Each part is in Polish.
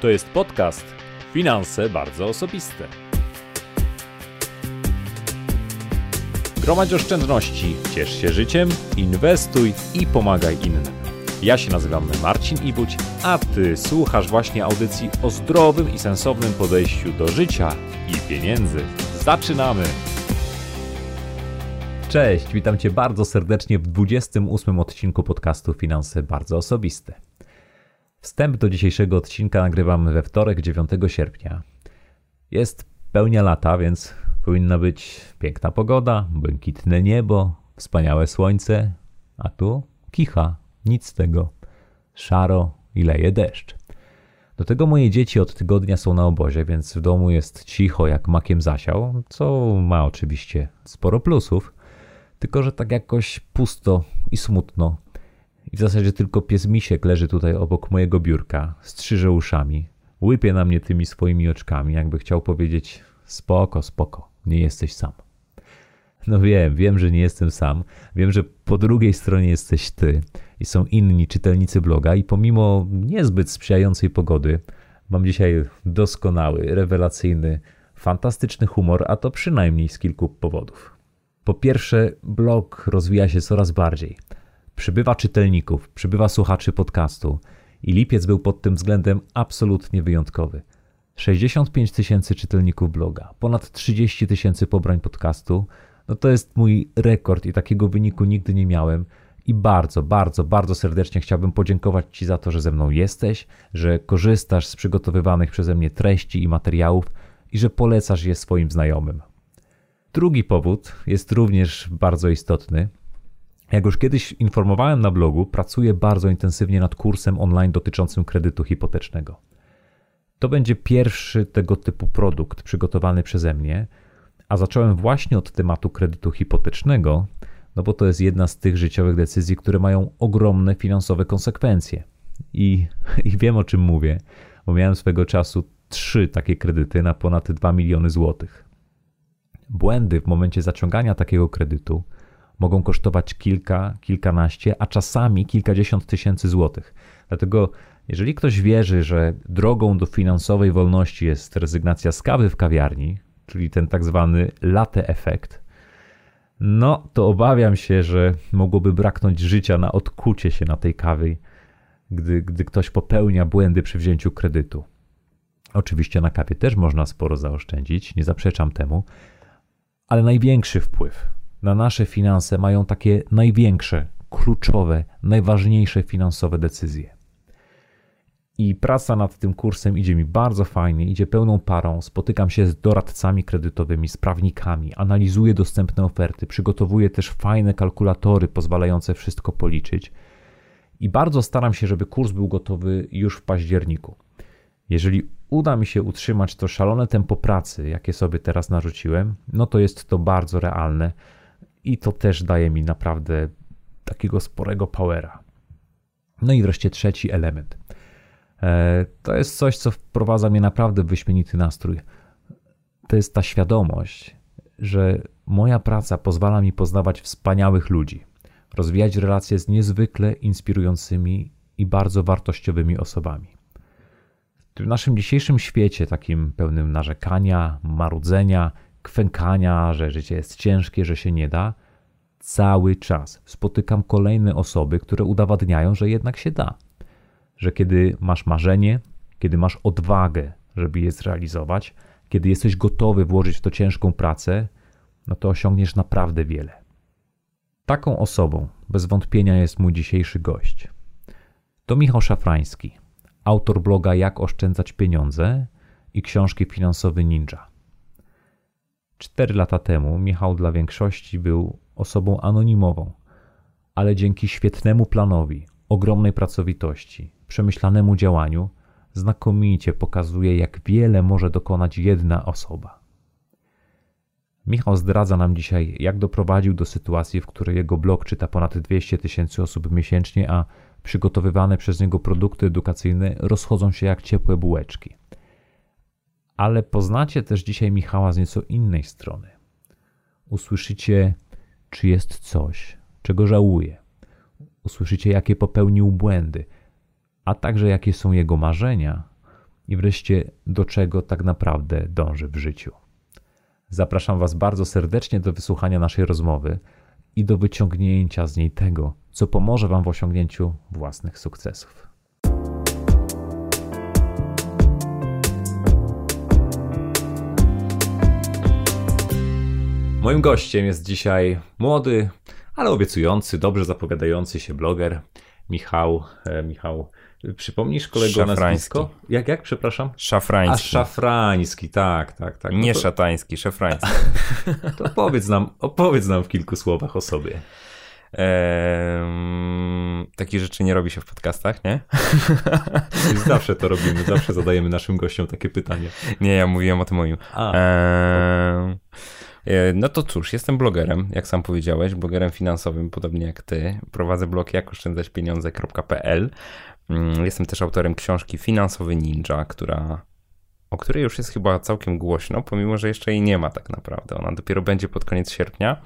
To jest podcast Finanse bardzo osobiste. Gromadź oszczędności, ciesz się życiem, inwestuj i pomagaj innym. Ja się nazywam Marcin Ibuć, a Ty słuchasz właśnie audycji o zdrowym i sensownym podejściu do życia i pieniędzy. Zaczynamy! Cześć, witam Cię bardzo serdecznie w 28 odcinku podcastu Finanse bardzo osobiste. Wstęp do dzisiejszego odcinka nagrywam we wtorek 9 sierpnia. Jest pełnia lata, więc powinna być piękna pogoda, błękitne niebo, wspaniałe słońce, a tu kicha, nic z tego. Szaro i leje deszcz. Do tego moje dzieci od tygodnia są na obozie, więc w domu jest cicho jak makiem zasiał, co ma oczywiście sporo plusów, tylko że tak jakoś pusto i smutno. I w zasadzie tylko pies Misiek leży tutaj obok mojego biurka, strzyże uszami, łypie na mnie tymi swoimi oczkami, jakby chciał powiedzieć spoko, spoko, nie jesteś sam. No wiem, wiem, że nie jestem sam. Wiem, że po drugiej stronie jesteś ty i są inni czytelnicy bloga i pomimo niezbyt sprzyjającej pogody, mam dzisiaj doskonały, rewelacyjny, fantastyczny humor, a to przynajmniej z kilku powodów. Po pierwsze, blog rozwija się coraz bardziej. Przybywa czytelników, przybywa słuchaczy podcastu i lipiec był pod tym względem absolutnie wyjątkowy. 65 tysięcy czytelników bloga, ponad 30 tysięcy pobrań podcastu. No to jest mój rekord i takiego wyniku nigdy nie miałem. I bardzo, bardzo, bardzo serdecznie chciałbym podziękować Ci za to, że ze mną jesteś, że korzystasz z przygotowywanych przeze mnie treści i materiałów i że polecasz je swoim znajomym. Drugi powód jest również bardzo istotny. Jak już kiedyś informowałem na blogu, pracuję bardzo intensywnie nad kursem online dotyczącym kredytu hipotecznego. To będzie pierwszy tego typu produkt przygotowany przeze mnie, a zacząłem właśnie od tematu kredytu hipotecznego, no bo to jest jedna z tych życiowych decyzji, które mają ogromne finansowe konsekwencje. I, i wiem o czym mówię, bo miałem swego czasu trzy takie kredyty na ponad 2 miliony złotych. Błędy w momencie zaciągania takiego kredytu mogą kosztować kilka, kilkanaście, a czasami kilkadziesiąt tysięcy złotych. Dlatego jeżeli ktoś wierzy, że drogą do finansowej wolności jest rezygnacja z kawy w kawiarni, czyli ten tak zwany latte efekt, no to obawiam się, że mogłoby braknąć życia na odkucie się na tej kawie, gdy, gdy ktoś popełnia błędy przy wzięciu kredytu. Oczywiście na kawie też można sporo zaoszczędzić, nie zaprzeczam temu, ale największy wpływ na nasze finanse mają takie największe, kluczowe, najważniejsze finansowe decyzje. I praca nad tym kursem idzie mi bardzo fajnie, idzie pełną parą. Spotykam się z doradcami kredytowymi, z prawnikami, analizuję dostępne oferty, przygotowuję też fajne kalkulatory pozwalające wszystko policzyć. I bardzo staram się, żeby kurs był gotowy już w październiku. Jeżeli uda mi się utrzymać to szalone tempo pracy, jakie sobie teraz narzuciłem, no to jest to bardzo realne i to też daje mi naprawdę takiego sporego powera. No i wreszcie trzeci element. E, to jest coś, co wprowadza mnie naprawdę w wyśmienity nastrój. To jest ta świadomość, że moja praca pozwala mi poznawać wspaniałych ludzi, rozwijać relacje z niezwykle inspirującymi i bardzo wartościowymi osobami. W naszym dzisiejszym świecie, takim pełnym narzekania, marudzenia, kwękania, że życie jest ciężkie, że się nie da, cały czas spotykam kolejne osoby, które udowadniają, że jednak się da że kiedy masz marzenie, kiedy masz odwagę, żeby je zrealizować, kiedy jesteś gotowy włożyć w to ciężką pracę, no to osiągniesz naprawdę wiele. Taką osobą bez wątpienia jest mój dzisiejszy gość. To Michał Szafrański, autor bloga Jak oszczędzać pieniądze i książki Finansowy Ninja. Cztery lata temu Michał dla większości był osobą anonimową, ale dzięki świetnemu planowi, ogromnej pracowitości, przemyślanemu działaniu znakomicie pokazuje, jak wiele może dokonać jedna osoba. Michał zdradza nam dzisiaj, jak doprowadził do sytuacji, w której jego blog czyta ponad 200 tysięcy osób miesięcznie, a przygotowywane przez niego produkty edukacyjne rozchodzą się jak ciepłe bułeczki. Ale poznacie też dzisiaj Michała z nieco innej strony. Usłyszycie, czy jest coś, czego żałuje. Usłyszycie, jakie popełnił błędy – a także jakie są jego marzenia i wreszcie do czego tak naprawdę dąży w życiu. Zapraszam Was bardzo serdecznie do wysłuchania naszej rozmowy i do wyciągnięcia z niej tego, co pomoże Wam w osiągnięciu własnych sukcesów. Moim gościem jest dzisiaj młody, ale obiecujący, dobrze zapowiadający się bloger Michał. E, Michał, przypomnisz kolego nazwisko? Jak, jak, przepraszam? Szafrański. A Szafrański, tak, tak, tak. Nie no to... szatański, szafrański. to opowiedz nam, opowiedz nam w kilku słowach o sobie. Eee, takich rzeczy nie robi się w podcastach, nie? zawsze to robimy, zawsze zadajemy naszym gościom takie pytanie. Nie, ja mówiłem o tym moim. Eee, no to cóż, jestem blogerem, jak sam powiedziałeś, blogerem finansowym, podobnie jak ty. Prowadzę blog jakoszczędzaćpieniądze.pl. Mm, jestem też autorem książki Finansowy Ninja, która o której już jest chyba całkiem głośno, pomimo że jeszcze jej nie ma tak naprawdę. Ona dopiero będzie pod koniec sierpnia,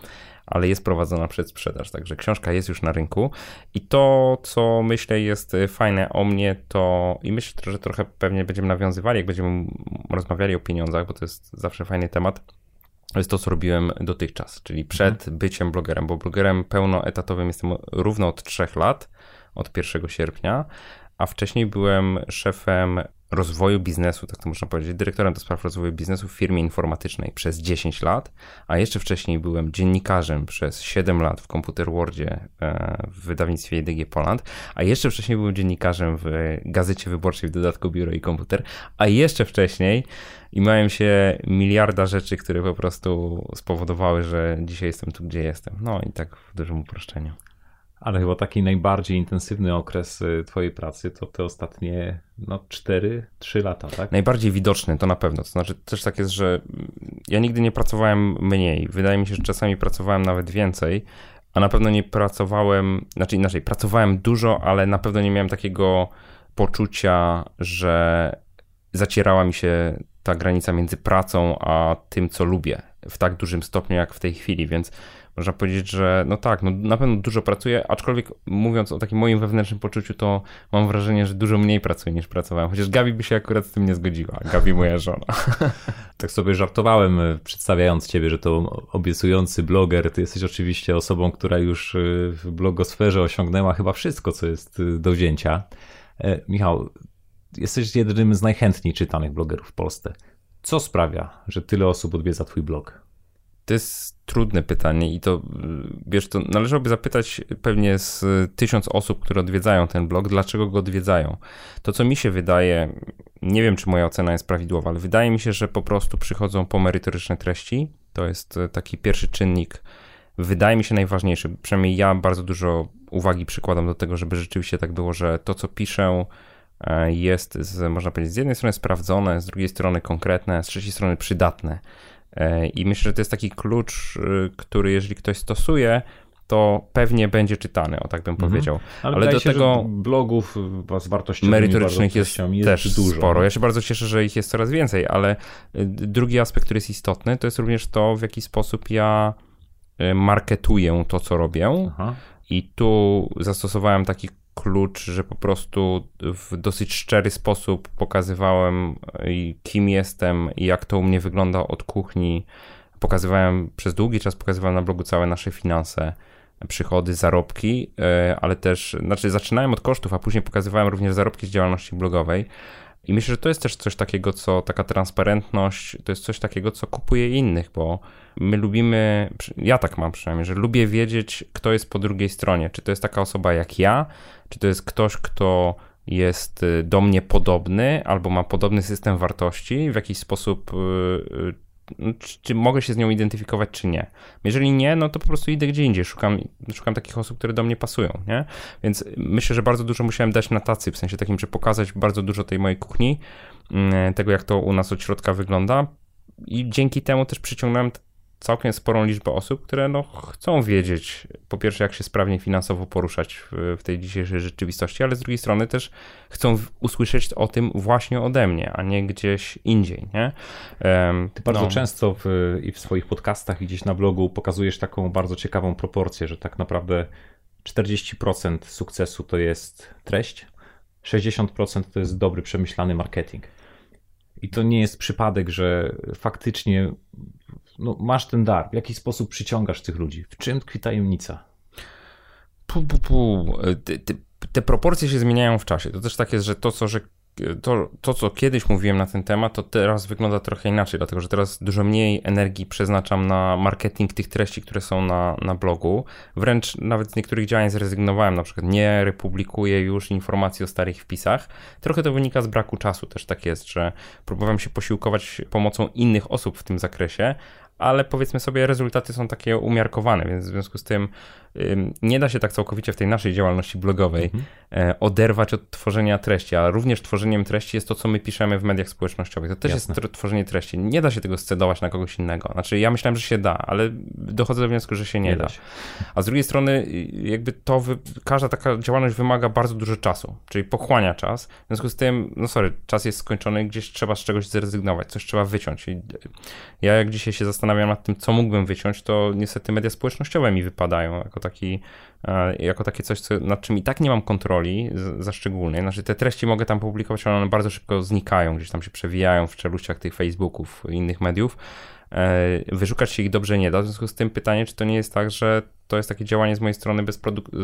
ale jest prowadzona przed sprzedaż, także książka jest już na rynku. I to, co myślę jest fajne o mnie, to i myślę, że trochę pewnie będziemy nawiązywali, jak będziemy rozmawiali o pieniądzach, bo to jest zawsze fajny temat jest to, co robiłem dotychczas, czyli przed mhm. byciem blogerem, bo blogerem pełnoetatowym jestem równo od 3 lat, od 1 sierpnia, a wcześniej byłem szefem rozwoju biznesu, tak to można powiedzieć, dyrektorem do spraw rozwoju biznesu w firmie informatycznej przez 10 lat, a jeszcze wcześniej byłem dziennikarzem przez 7 lat w Computer Wordzie e, w wydawnictwie IDG Poland, a jeszcze wcześniej byłem dziennikarzem w Gazecie Wyborczej w dodatku Biuro i Komputer, a jeszcze wcześniej i mają się miliarda rzeczy, które po prostu spowodowały, że dzisiaj jestem tu, gdzie jestem. No i tak w dużym uproszczeniu. Ale chyba taki najbardziej intensywny okres y, Twojej pracy to te ostatnie no, 4-3 lata, tak? Najbardziej widoczny to na pewno. To znaczy też tak jest, że ja nigdy nie pracowałem mniej. Wydaje mi się, że czasami pracowałem nawet więcej, a na pewno nie pracowałem, znaczy inaczej, pracowałem dużo, ale na pewno nie miałem takiego poczucia, że zacierała mi się ta granica między pracą a tym, co lubię w tak dużym stopniu jak w tej chwili, więc można powiedzieć, że no tak, no na pewno dużo pracuję, aczkolwiek mówiąc o takim moim wewnętrznym poczuciu, to mam wrażenie, że dużo mniej pracuję niż pracowałem, chociaż Gabi by się akurat z tym nie zgodziła, Gabi moja żona. tak sobie żartowałem e, przedstawiając ciebie, że to obiecujący bloger, ty jesteś oczywiście osobą, która już e, w blogosferze osiągnęła chyba wszystko, co jest e, do wzięcia. Michał, jesteś jednym z najchętniej czytanych blogerów w Polsce. Co sprawia, że tyle osób odwiedza twój blog? To jest trudne pytanie i to, wiesz, to należałoby zapytać pewnie z tysiąc osób, które odwiedzają ten blog, dlaczego go odwiedzają. To, co mi się wydaje, nie wiem, czy moja ocena jest prawidłowa, ale wydaje mi się, że po prostu przychodzą po merytoryczne treści. To jest taki pierwszy czynnik, wydaje mi się najważniejszy. Przynajmniej ja bardzo dużo uwagi przykładam do tego, żeby rzeczywiście tak było, że to, co piszę, e, jest, z, można powiedzieć, z jednej strony sprawdzone, z drugiej strony konkretne, z trzeciej strony przydatne. E, I myślę, że to jest taki klucz, y, który jeżeli ktoś stosuje, to pewnie będzie czytany, o tak bym mhm. powiedział. Ale, Ale do się, tego blogów z wartościowymi merytorycznych jest, jest też dużo. sporo. Ja się bardzo cieszę, że ich jest coraz więcej, ale y, drugi aspekt, który jest istotny, to jest również to, w jaki sposób ja y, marketuję to, co robię. Aha. I tu zastosowałem taki klucz, że po prostu w dosyć szczery sposób pokazywałem, kim jestem i jak to u mnie wygląda od kuchni. Pokazywałem przez długi czas, pokazywałem na blogu całe nasze finanse, przychody, zarobki, e, ale też, znaczy zaczynałem od kosztów, a później pokazywałem również zarobki z działalności blogowej. I myślę, że to jest też coś takiego, co taka transparentność, to jest coś takiego, co kupuje innych, bo my lubimy, ja tak mam przynajmniej, że lubię wiedzieć, kto jest po drugiej stronie. Czy to jest taka osoba jak ja, czy to jest ktoś, kto jest y, do mnie podobny albo ma podobny system wartości, w jakiś sposób y, y, czy, czy, mogę się z nią identyfikować, czy nie. Jeżeli nie, no to po prostu idę gdzie indziej, szukam, szukam takich osób, które do mnie pasują, nie? Więc myślę, że bardzo dużo musiałem dać na tacy, w sensie takim, że pokazać bardzo dużo tej mojej kuchni, mm, tego jak to u nas od środka wygląda i dzięki temu też przyciągnąłem całkiem sporą liczbę osób, które no, chcą wiedzieć, po pierwsze, jak się sprawnie finansowo poruszać w, w tej dzisiejszej rzeczywistości, ale z drugiej strony też chcą usłyszeć o tym właśnie ode mnie, a nie gdzieś indziej. Nie? Um, Ty bardzo no. często w, i w swoich podcastach, i gdzieś na blogu pokazujesz taką bardzo ciekawą proporcję, że tak naprawdę 40% sukcesu to jest treść, 60% to jest dobry, przemyślany marketing. I to nie jest przypadek, że faktycznie no, masz ten dar. W jaki sposób przyciągasz tych ludzi? W czym tkwi tajemnica? Pu, pu, pu. Te, te, te proporcje się zmieniają w czasie. To też tak jest, że to, co, że to, to, co kiedyś mówiłem na ten temat, to teraz wygląda trochę inaczej, dlatego że teraz dużo mniej energii przeznaczam na marketing tych treści, które są na, na blogu. Wręcz nawet z niektórych działań zrezygnowałem, na przykład nie republikuję już informacji o starych wpisach. Trochę to wynika z braku czasu, też tak jest, że próbowałem się posiłkować pomocą innych osób w tym zakresie, ale powiedzmy sobie, rezultaty są takie umiarkowane, więc w związku z tym nie da się tak całkowicie w tej naszej działalności blogowej mhm. E, oderwać od tworzenia treści, a również tworzeniem treści jest to, co my piszemy w mediach społecznościowych. To też Jasne. jest tworzenie treści. Nie da się tego scedować na kogoś innego. Znaczy, ja myślałem, że się da, ale dochodzę do wniosku, że się nie, nie da. da. A z drugiej strony, jakby to, wy... każda taka działalność wymaga bardzo dużo czasu, czyli pochłania czas. W związku z tym, no sorry, czas jest skończony, gdzieś trzeba z czegoś zrezygnować, coś trzeba wyciąć. I ja jak dzisiaj się zastanawiam nad tym, co mógłbym wyciąć, to niestety media społecznościowe mi wypadają jako taki, e, jako takie coś, co, nad czym i tak nie mam kontroli za szczególnie. Znaczy te treści mogę tam publikować, ale one bardzo szybko znikają, gdzieś tam się przewijają w czeluściach tych Facebooków i innych mediów. E, wyszukać się ich dobrze nie da. W związku z tym pytanie, czy to nie jest tak, że to jest takie działanie z mojej strony,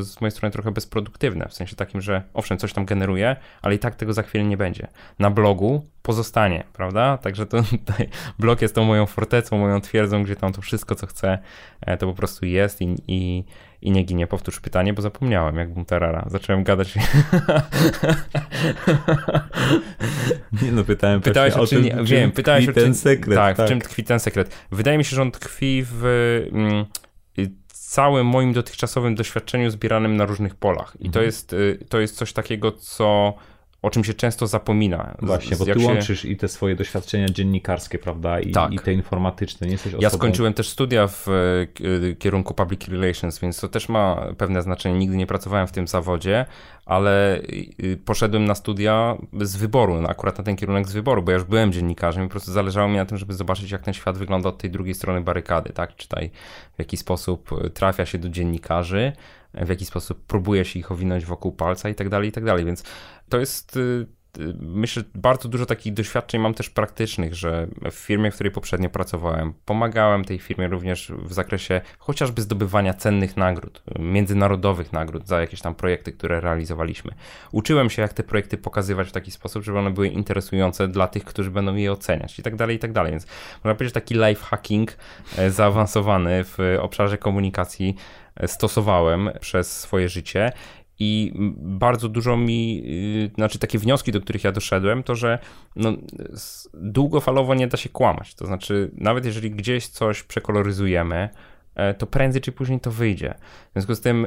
z mojej strony trochę bezproduktywne, w sensie takim, że owszem, coś tam generuje, ale i tak tego za chwilę nie będzie. Na blogu pozostanie, prawda? Także to tutaj blog jest tą moją fortecą, moją twierdzą, gdzie tam to wszystko, co chcę, e, to po prostu jest i, i, i nie ginie. Powtórz pytanie, bo zapomniałem, jak Bunterara. Zacząłem gadać. Nie no, pytałem pytałeś o, czym, nie, wiem, pytałeś o czym, ten sekret. Tak, tak, w czym tkwi ten sekret. Wydaje mi się, że on tkwi w mm, całym moim dotychczasowym doświadczeniu zbieranym na różnych polach. I mhm. to, jest, y, to jest coś takiego, co o czym się często zapomina. Właśnie, bo ty się... łączysz i te swoje doświadczenia dziennikarskie, prawda, i, tak. i te informatyczne. Nie jesteś osobą... Ja skończyłem też studia w e, kierunku Public Relations, więc to też ma pewne znaczenie. Nigdy nie pracowałem w tym zawodzie, ale poszedłem na studia z wyboru, akurat na ten kierunek z wyboru, bo ja już byłem dziennikarzem i po prostu zależało mi na tym, żeby zobaczyć, jak ten świat wygląda od tej drugiej strony barykady, tak? Czytaj, w jaki sposób trafia się do dziennikarzy, w jaki sposób próbuje się ich owinąć wokół palca i tak dalej, i tak dalej, więc to jest y, myślę, bardzo dużo takich doświadczeń mam też praktycznych, że w firmie, w której poprzednio pracowałem, pomagałem tej firmie również w zakresie chociażby zdobywania cennych nagród, międzynarodowych nagród za jakieś tam projekty, które realizowaliśmy. Uczyłem się, jak te projekty pokazywać w taki sposób, żeby one były interesujące dla tych, którzy będą je oceniać i tak dalej, i tak dalej. Więc można powiedzieć, taki life hacking e, zaawansowany w obszarze komunikacji e, stosowałem przez swoje życie i bardzo dużo mi, y, znaczy takie wnioski, do których ja doszedłem, to że no, długofalowo nie da się kłamać. To znaczy, nawet jeżeli gdzieś coś przekoloryzujemy, to prędzej czy później to wyjdzie. W związku z tym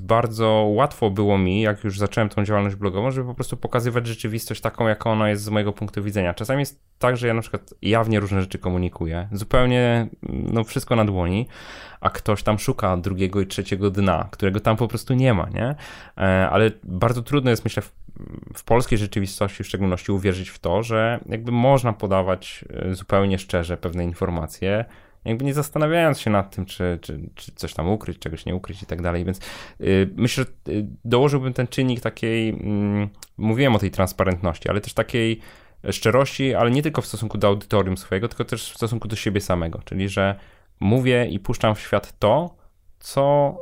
bardzo łatwo było mi, jak już zacząłem tą działalność blogową, żeby po prostu pokazywać rzeczywistość taką, jaka ona jest z mojego punktu widzenia. Czasami jest tak, że ja na przykład jawnie różne rzeczy komunikuję, zupełnie no wszystko na dłoni, a ktoś tam szuka drugiego i trzeciego dna, którego tam po prostu nie ma, nie? E, ale bardzo trudno jest, myślę, w, w polskiej rzeczywistości w szczególności uwierzyć w to, że jakby można podawać e, zupełnie szczerze pewne informacje, jakby nie zastanawiając się nad tym, czy, czy, czy coś tam ukryć, czegoś nie ukryć i tak dalej, więc yy, myślę, że yy, dołożyłbym ten czynnik takiej, yy, mówiłem o tej transparentności, ale też takiej szczerości, ale nie tylko w stosunku do audytorium swojego, tylko też w stosunku do siebie samego, czyli że mówię i puszczam w świat to, co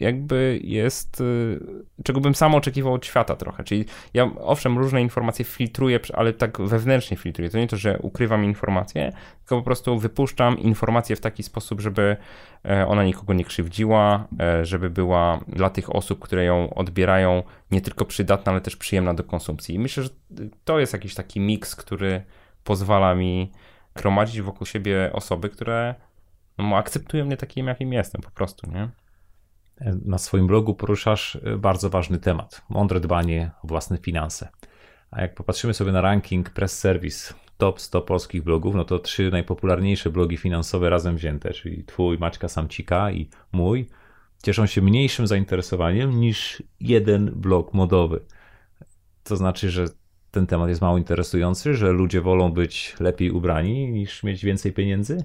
jakby jest, y, czego bym sam oczekiwał od świata trochę. Czyli ja owszem, różne informacje filtruję, ale tak wewnętrznie filtruję. To nie to, że ukrywam informacje, tylko po prostu wypuszczam informacje w taki sposób, żeby e, ona nikogo nie krzywdziła, e, żeby była dla tych osób, które ją odbierają, nie tylko przydatna, ale też przyjemna do konsumpcji. I myślę, że to jest jakiś taki miks, który pozwala mi gromadzić wokół siebie osoby, które no, akceptują mnie takim, jakim jestem po prostu, nie? Na swoim blogu poruszasz e, bardzo ważny temat. Mądre dbanie o własne finanse. A jak popatrzymy sobie na ranking Press Service top 100 polskich blogów, no to trzy najpopularniejsze blogi finansowe razem wzięte, czyli twój, Maćka Samcika i mój, cieszą się mniejszym zainteresowaniem niż jeden blog modowy. To znaczy, że ten temat jest mało interesujący, że ludzie wolą być lepiej ubrani niż mieć więcej pieniędzy?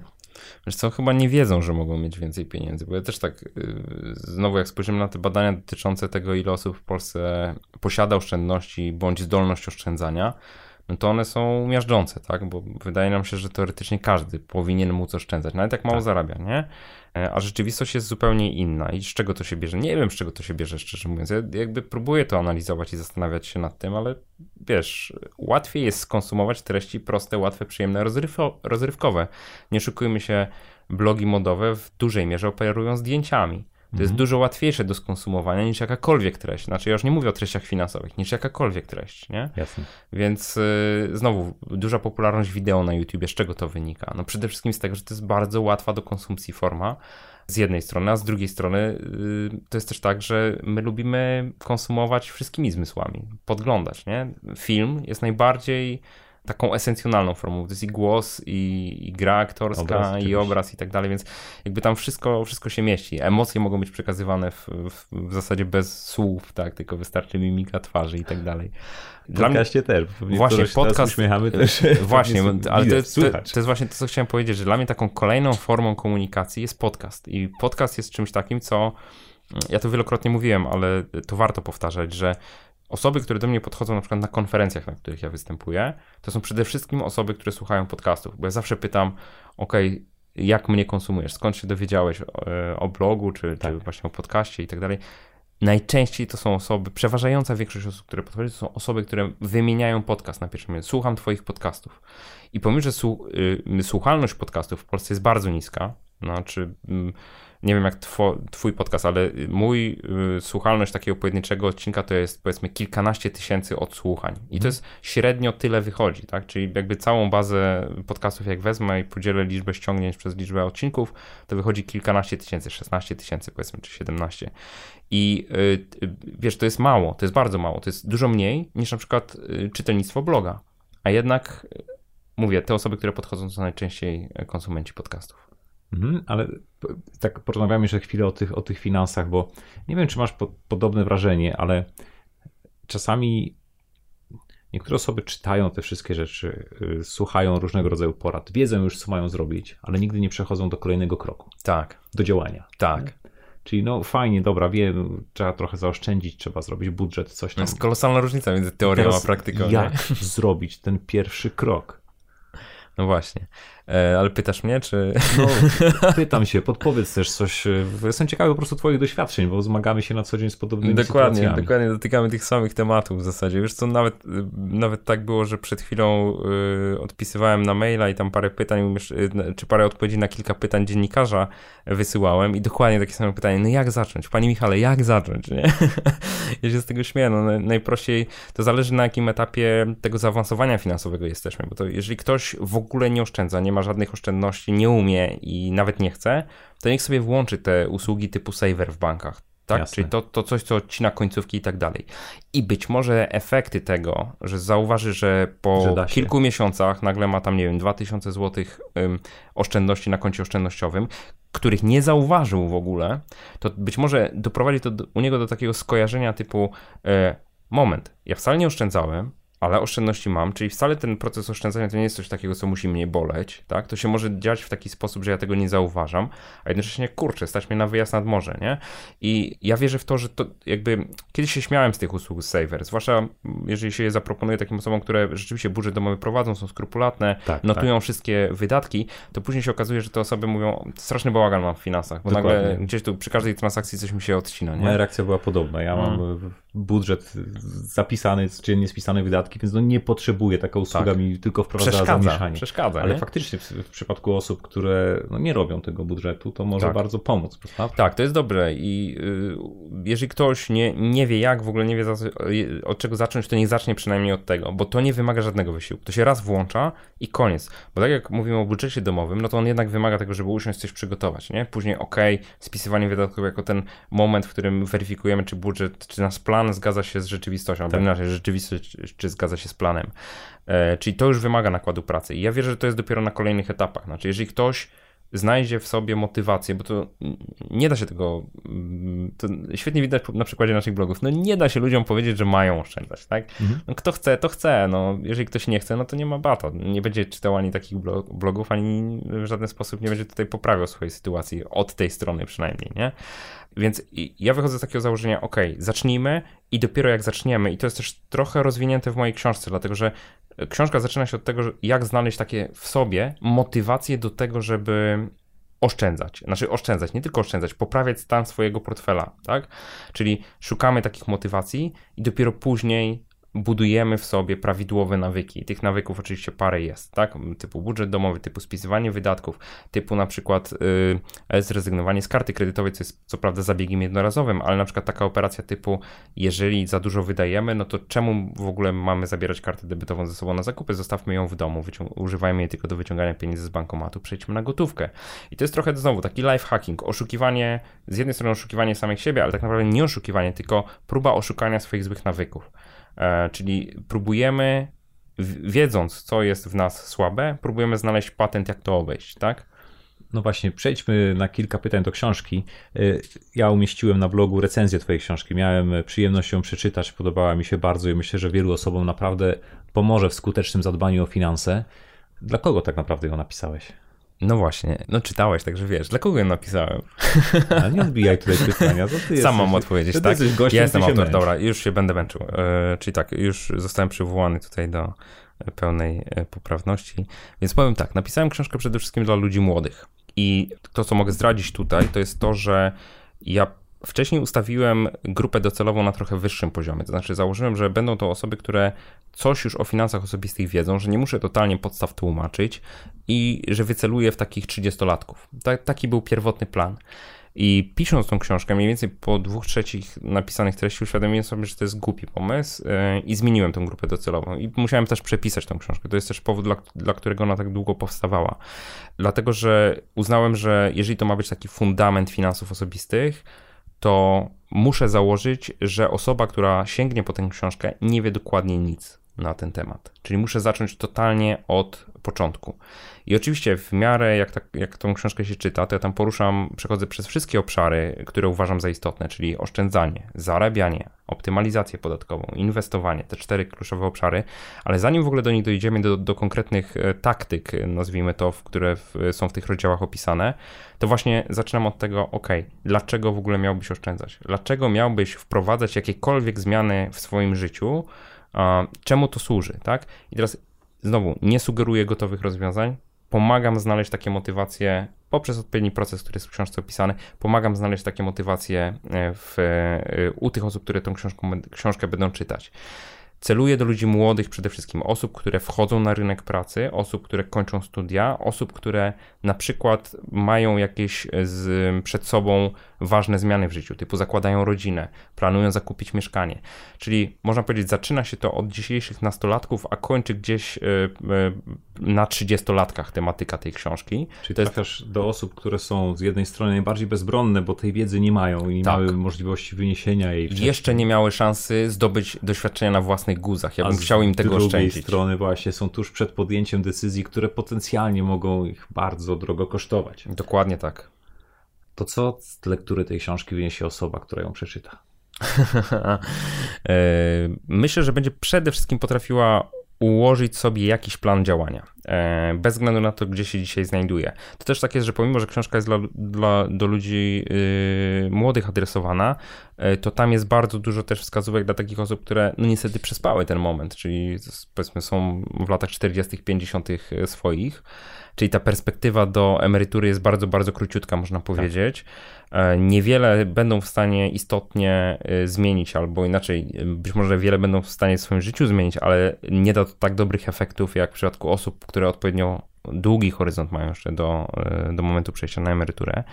Wiesz co, chyba nie wiedzą, że mogą mieć więcej pieniędzy, bo ja też tak, yy, znowu jak spojrzymy na te badania dotyczące tego, ile osób w Polsce posiada oszczędności bądź zdolność oszczędzania, no to one są miażdżące, tak? Bo wydaje nam się, że teoretycznie każdy powinien móc oszczędzać, nawet jak mało tak. zarabia, nie? E, a rzeczywistość jest zupełnie inna. I z czego to się bierze? Nie wiem, z czego to się bierze, szczerze mówiąc. Ja jakby próbuję to analizować i zastanawiać się nad tym, ale wiesz, łatwiej jest skonsumować treści proste, łatwe, przyjemne, rozrywkowe. Nie szukujmy się, blogi modowe w dużej mierze operują zdjęciami. To jest mhm. dużo łatwiejsze do skonsumowania niż jakakolwiek treść. Znaczy, ja już nie mówię o treściach finansowych, niż jakakolwiek treść, nie? Jasne. Więc y, znowu, duża popularność wideo na YouTube, z czego to wynika? No przede wszystkim z tego, że to jest bardzo łatwa do konsumpcji forma z jednej strony, a z drugiej strony y, to jest też tak, że my lubimy konsumować wszystkimi zmysłami, podglądać, nie? Film jest najbardziej taką esencjonalną formą. To jest i głos, i, i gra aktorska, obraz, i obraz i tak dalej, więc jakby tam wszystko, wszystko się mieści. Emocje mogą być przekazywane w, w, w zasadzie bez słów, tak, tylko wystarczy mimika twarzy i tak dalej. Dla mnie też. Właśnie, podcast. Uśmiechamy też. Właśnie, ale to jest, to, to jest właśnie to, co chciałem powiedzieć, że dla mnie taką kolejną formą komunikacji jest podcast. I podcast jest czymś takim, co ja to wielokrotnie mówiłem, ale to warto powtarzać, że osoby, które do mnie podchodzą na przykład na konferencjach, na których ja występuję, to są przede wszystkim osoby, które słuchają podcastów, bo ja zawsze pytam, ok, jak mnie konsumujesz, skąd się dowiedziałeś o, e, o blogu, czy, tak. czy właśnie o podcaście i tak dalej. Najczęściej to są osoby, przeważająca większość osób, które podchodzą, to są osoby, które wymieniają podcast na pierwszym miejscu. Słucham Twoich podcastów. I pomimo, że y, słuchalność podcastów w Polsce jest bardzo niska, znaczy mm, nie wiem jak two, twój podcast, ale mój y, słuchalność takiego pojedynczego odcinka to jest powiedzmy kilkanaście tysięcy odsłuchań. I to mhm. jest średnio tyle wychodzi, tak? Czyli jakby całą bazę podcastów jak wezmę i podzielę liczbę ściągnięć przez liczbę odcinków, to wychodzi kilkanaście tysięcy, 16 tysięcy powiedzmy, czy 17. I y, y, wiesz, to jest mało, to jest bardzo mało, to jest dużo mniej niż na przykład y, czytelnictwo bloga. A jednak, y, mówię, te osoby, które podchodzą, to najczęściej konsumenci podcastów. Mhm, ale tak porozmawiamy jeszcze chwilę o tych, o tych finansach, bo nie wiem, czy masz po, podobne wrażenie, ale czasami niektóre osoby czytają te wszystkie rzeczy, y, słuchają różnego rodzaju porad, wiedzą już, co mają zrobić, ale nigdy nie przechodzą do kolejnego kroku. Tak. Do działania. Tak. Czyli no fajnie, dobra, wiem, trzeba trochę zaoszczędzić, trzeba zrobić budżet, coś tam. To jest kolosalna różnica między teorią Teraz a praktyką. Jak nie? zrobić ten pierwszy krok? No właśnie. E, ale pytasz mnie, czy... No, pytam się, podpowiedz też coś. E, jestem ciekawy po prostu twoich doświadczeń, bo zmagamy się na co dzień z podobnymi dokładnie, sytuacjami. Dokładnie, dotykamy tych samych tematów w zasadzie. Wiesz co, nawet, nawet tak było, że przed chwilą y, odpisywałem na maila i tam parę pytań, y, czy parę odpowiedzi na kilka pytań dziennikarza wysyłałem i dokładnie takie same pytanie, no jak zacząć? Panie Michale, jak zacząć, nie? ja się z tego śmieję, no najprościej to zależy na jakim etapie tego zaawansowania finansowego jesteśmy, bo to jeżeli ktoś w ogóle nie oszczędza, nie ma żadnych oszczędności, nie umie i nawet nie chce, to niech sobie włączy te usługi typu saver w bankach. Tak? Jasne. Czyli to, to coś, co odcina końcówki i tak dalej. I być może efekty tego, że zauważy, że po że kilku miesiącach nagle ma tam, nie wiem, 2000 zł oszczędności na koncie oszczędnościowym, których nie zauważył w ogóle, to być może doprowadzi to do, u niego do takiego skojarzenia typu e, moment, ja wcale nie oszczędzałem, ale oszczędności mam, czyli wcale ten proces oszczędzania to nie jest coś takiego, co musi mnie boleć, tak? To się może dziać w taki sposób, że ja tego nie zauważam, a jednocześnie, kurczę, stać mnie na wyjazd nad morze, nie? I ja wierzę w to, że to jakby, kiedyś się śmiałem z tych usług Saver, zwłaszcza jeżeli się je zaproponuje takim osobom, które rzeczywiście budżet domowy prowadzą, są skrupulatne, tak, notują tak. wszystkie wydatki, to później się okazuje, że te osoby mówią, straszny bałagan mam w finansach, bo Dokładnie. nagle gdzieś tu przy każdej transakcji coś mi się odcina, nie? Moja reakcja była podobna, ja mam hmm. Budżet zapisany, dziennie spisane wydatki, więc no nie potrzebuje, taka usługa tak. mi tylko wprowadza przeszkadza, zamieszanie. Przeszkadza, Ale nie? faktycznie w, w, przypadku osób, które no nie robią tego budżetu, to może tak. bardzo pomóc, prawda? Tak, to jest dobre i y, jeżeli ktoś nie, nie wie jak, w ogóle nie wie za, od czego zacząć, to niech zacznie przynajmniej od tego, bo to nie wymaga żadnego wysiłku. To się raz włącza i koniec. Bo tak jak mówimy o budżecie domowym, no to on jednak wymaga tego, żeby usiąść coś przygotować, nie? Później ok, spisywanie wydatków jako ten moment, w którym weryfikujemy, czy budżet, czy nasz plan zgadza się z rzeczywistością, tak. albo inaczej, rzeczywistość, czy zgadza zgadza się z planem. E, czyli to już wymaga nakładu pracy. I ja wierzę, że to jest dopiero na kolejnych etapach. Znaczy, jeżeli ktoś znajdzie w sobie motywację, bo to nie da się tego, to świetnie widać na przykładzie naszych blogów, no nie da się ludziom powiedzieć, że mają oszczędzać, tak? Mhm. No kto chce, to chce, no jeżeli ktoś nie chce, no to nie ma bata, nie będzie czytał ani takich blogów, ani w żaden sposób nie będzie tutaj poprawiał swojej sytuacji, od tej strony przynajmniej, nie? Więc ja wychodzę z takiego założenia, ok, zacznijmy i dopiero jak zaczniemy, i to jest też trochę rozwinięte w mojej książce, dlatego że książka zaczyna się od tego, jak znaleźć takie w sobie motywacje do tego, żeby oszczędzać. Znaczy oszczędzać, nie tylko oszczędzać, poprawiać stan swojego portfela, tak? Czyli szukamy takich motywacji i dopiero później budujemy w sobie prawidłowe nawyki. Tych nawyków oczywiście parę jest, tak? Typu budżet domowy, typu spisywanie wydatków, typu na przykład yy, zrezygnowanie z karty kredytowej, co jest co prawda zabiegiem jednorazowym, ale na przykład taka operacja typu, jeżeli za dużo wydajemy, no to czemu w ogóle mamy zabierać kartę debetową ze sobą na zakupy? Zostawmy ją w domu, używajmy jej tylko do wyciągania pieniędzy z bankomatu, przejdźmy na gotówkę. I to jest trochę znowu taki life hacking, oszukiwanie, z jednej strony oszukiwanie samych siebie, ale tak naprawdę nie oszukiwanie, tylko próba oszukania swoich złych nawyków. E, czyli próbujemy, wiedząc, co jest w nas słabe, próbujemy znaleźć patent, jak to obejść, tak? No właśnie, przejdźmy na kilka pytań do książki. E, ja umieściłem na blogu recenzję Twojej książki. Miałem przyjemność ją przeczytać, podobała mi się bardzo i myślę, że wielu osobom naprawdę pomoże w skutecznym zadbaniu o finanse. Dla kogo tak naprawdę ją napisałeś? No właśnie, no czytałeś, także wiesz, dla kogo ją napisałem? A nie odbijaj tutaj pytania, to ty Sam mam odpowiedzieć, tak? Gościem, ja jestem autor, męcz. dobra, już się będę męczył. E, czyli tak, już zostałem przywołany tutaj do pełnej e, poprawności, więc powiem tak, napisałem książkę przede wszystkim dla ludzi młodych i to, co mogę zdradzić tutaj, to jest to, że ja Wcześniej ustawiłem grupę docelową na trochę wyższym poziomie, to znaczy założyłem, że będą to osoby, które coś już o finansach osobistych wiedzą, że nie muszę totalnie podstaw tłumaczyć i że wyceluję w takich 30-latków. taki był pierwotny plan. I pisząc tą książkę, mniej więcej po dwóch trzecich napisanych treści, uświadomiłem sobie, że to jest głupi pomysł yy, i zmieniłem tą grupę docelową. I musiałem też przepisać tą książkę. To jest też powód, dla, dla którego ona tak długo powstawała. Dlatego, że uznałem, że jeżeli to ma być taki fundament finansów osobistych, to muszę założyć, że osoba, która sięgnie po tę książkę, nie wie dokładnie nic na ten temat. Czyli muszę zacząć totalnie od początku. I oczywiście w miarę jak, tak, jak tą książkę się czyta, to ja tam poruszam, przechodzę przez wszystkie obszary, które uważam za istotne, czyli oszczędzanie, zarabianie, optymalizację podatkową, inwestowanie, te cztery kluczowe obszary, ale zanim w ogóle do nich dojdziemy, do, do konkretnych e, taktyk, nazwijmy to, które w, są w tych rozdziałach opisane, to właśnie zaczynam od tego, ok, dlaczego w ogóle miałbyś oszczędzać? Dlaczego miałbyś wprowadzać jakiekolwiek zmiany w swoim życiu, czemu to służy, tak? I teraz znowu nie sugeruję gotowych rozwiązań, pomagam znaleźć takie motywacje poprzez odpowiedni proces, który jest w książce opisany, pomagam znaleźć takie motywacje e, w, e, u tych osób, które tą książkę będą czytać. Celuję do ludzi młodych przede wszystkim, osób, które wchodzą na rynek pracy, osób, które kończą studia, osób, które na przykład mają jakieś z, przed sobą ważne zmiany w życiu, typu zakładają rodzinę, planują zakupić mieszkanie. Czyli można powiedzieć, zaczyna się to od dzisiejszych nastolatków, a kończy gdzieś y, y, na trzydziestolatkach tematyka tej książki. Czyli to trafiasz jest... do osób, które są z jednej strony najbardziej bezbronne, bo tej wiedzy nie mają i nie tak. miały możliwości wyniesienia jej. Wcześniej. Jeszcze nie miały szansy zdobyć doświadczenia na guzach. Ja bym chciał im tego oszczędzić. Z drugiej strony właśnie są tuż przed podjęciem decyzji, które potencjalnie mogą ich bardzo drogo kosztować. Dokładnie tak. To co z lektury tej książki wyniesie osoba, która ją przeczyta? E, myślę, że będzie przede wszystkim potrafiła ułożyć sobie jakiś plan działania, e, bez względu na to, gdzie się dzisiaj znajduje. To też tak jest, że pomimo, że książka jest dla, dla do ludzi yy, młodych adresowana, yy, to tam jest bardzo dużo też wskazówek dla takich osób, które no niestety przespały ten moment, czyli powiedzmy są w latach 40., 50. swoich, czyli ta perspektywa do emerytury jest bardzo, bardzo króciutka, można tak. powiedzieć. Tak. Niewiele będą w stanie istotnie e, zmienić, albo inaczej, być może wiele będą w stanie w swoim życiu zmienić, ale nie da to tak dobrych efektów, jak w przypadku osób, które odpowiednio długi horyzont mają jeszcze do, e, do momentu przejścia na emeryturę.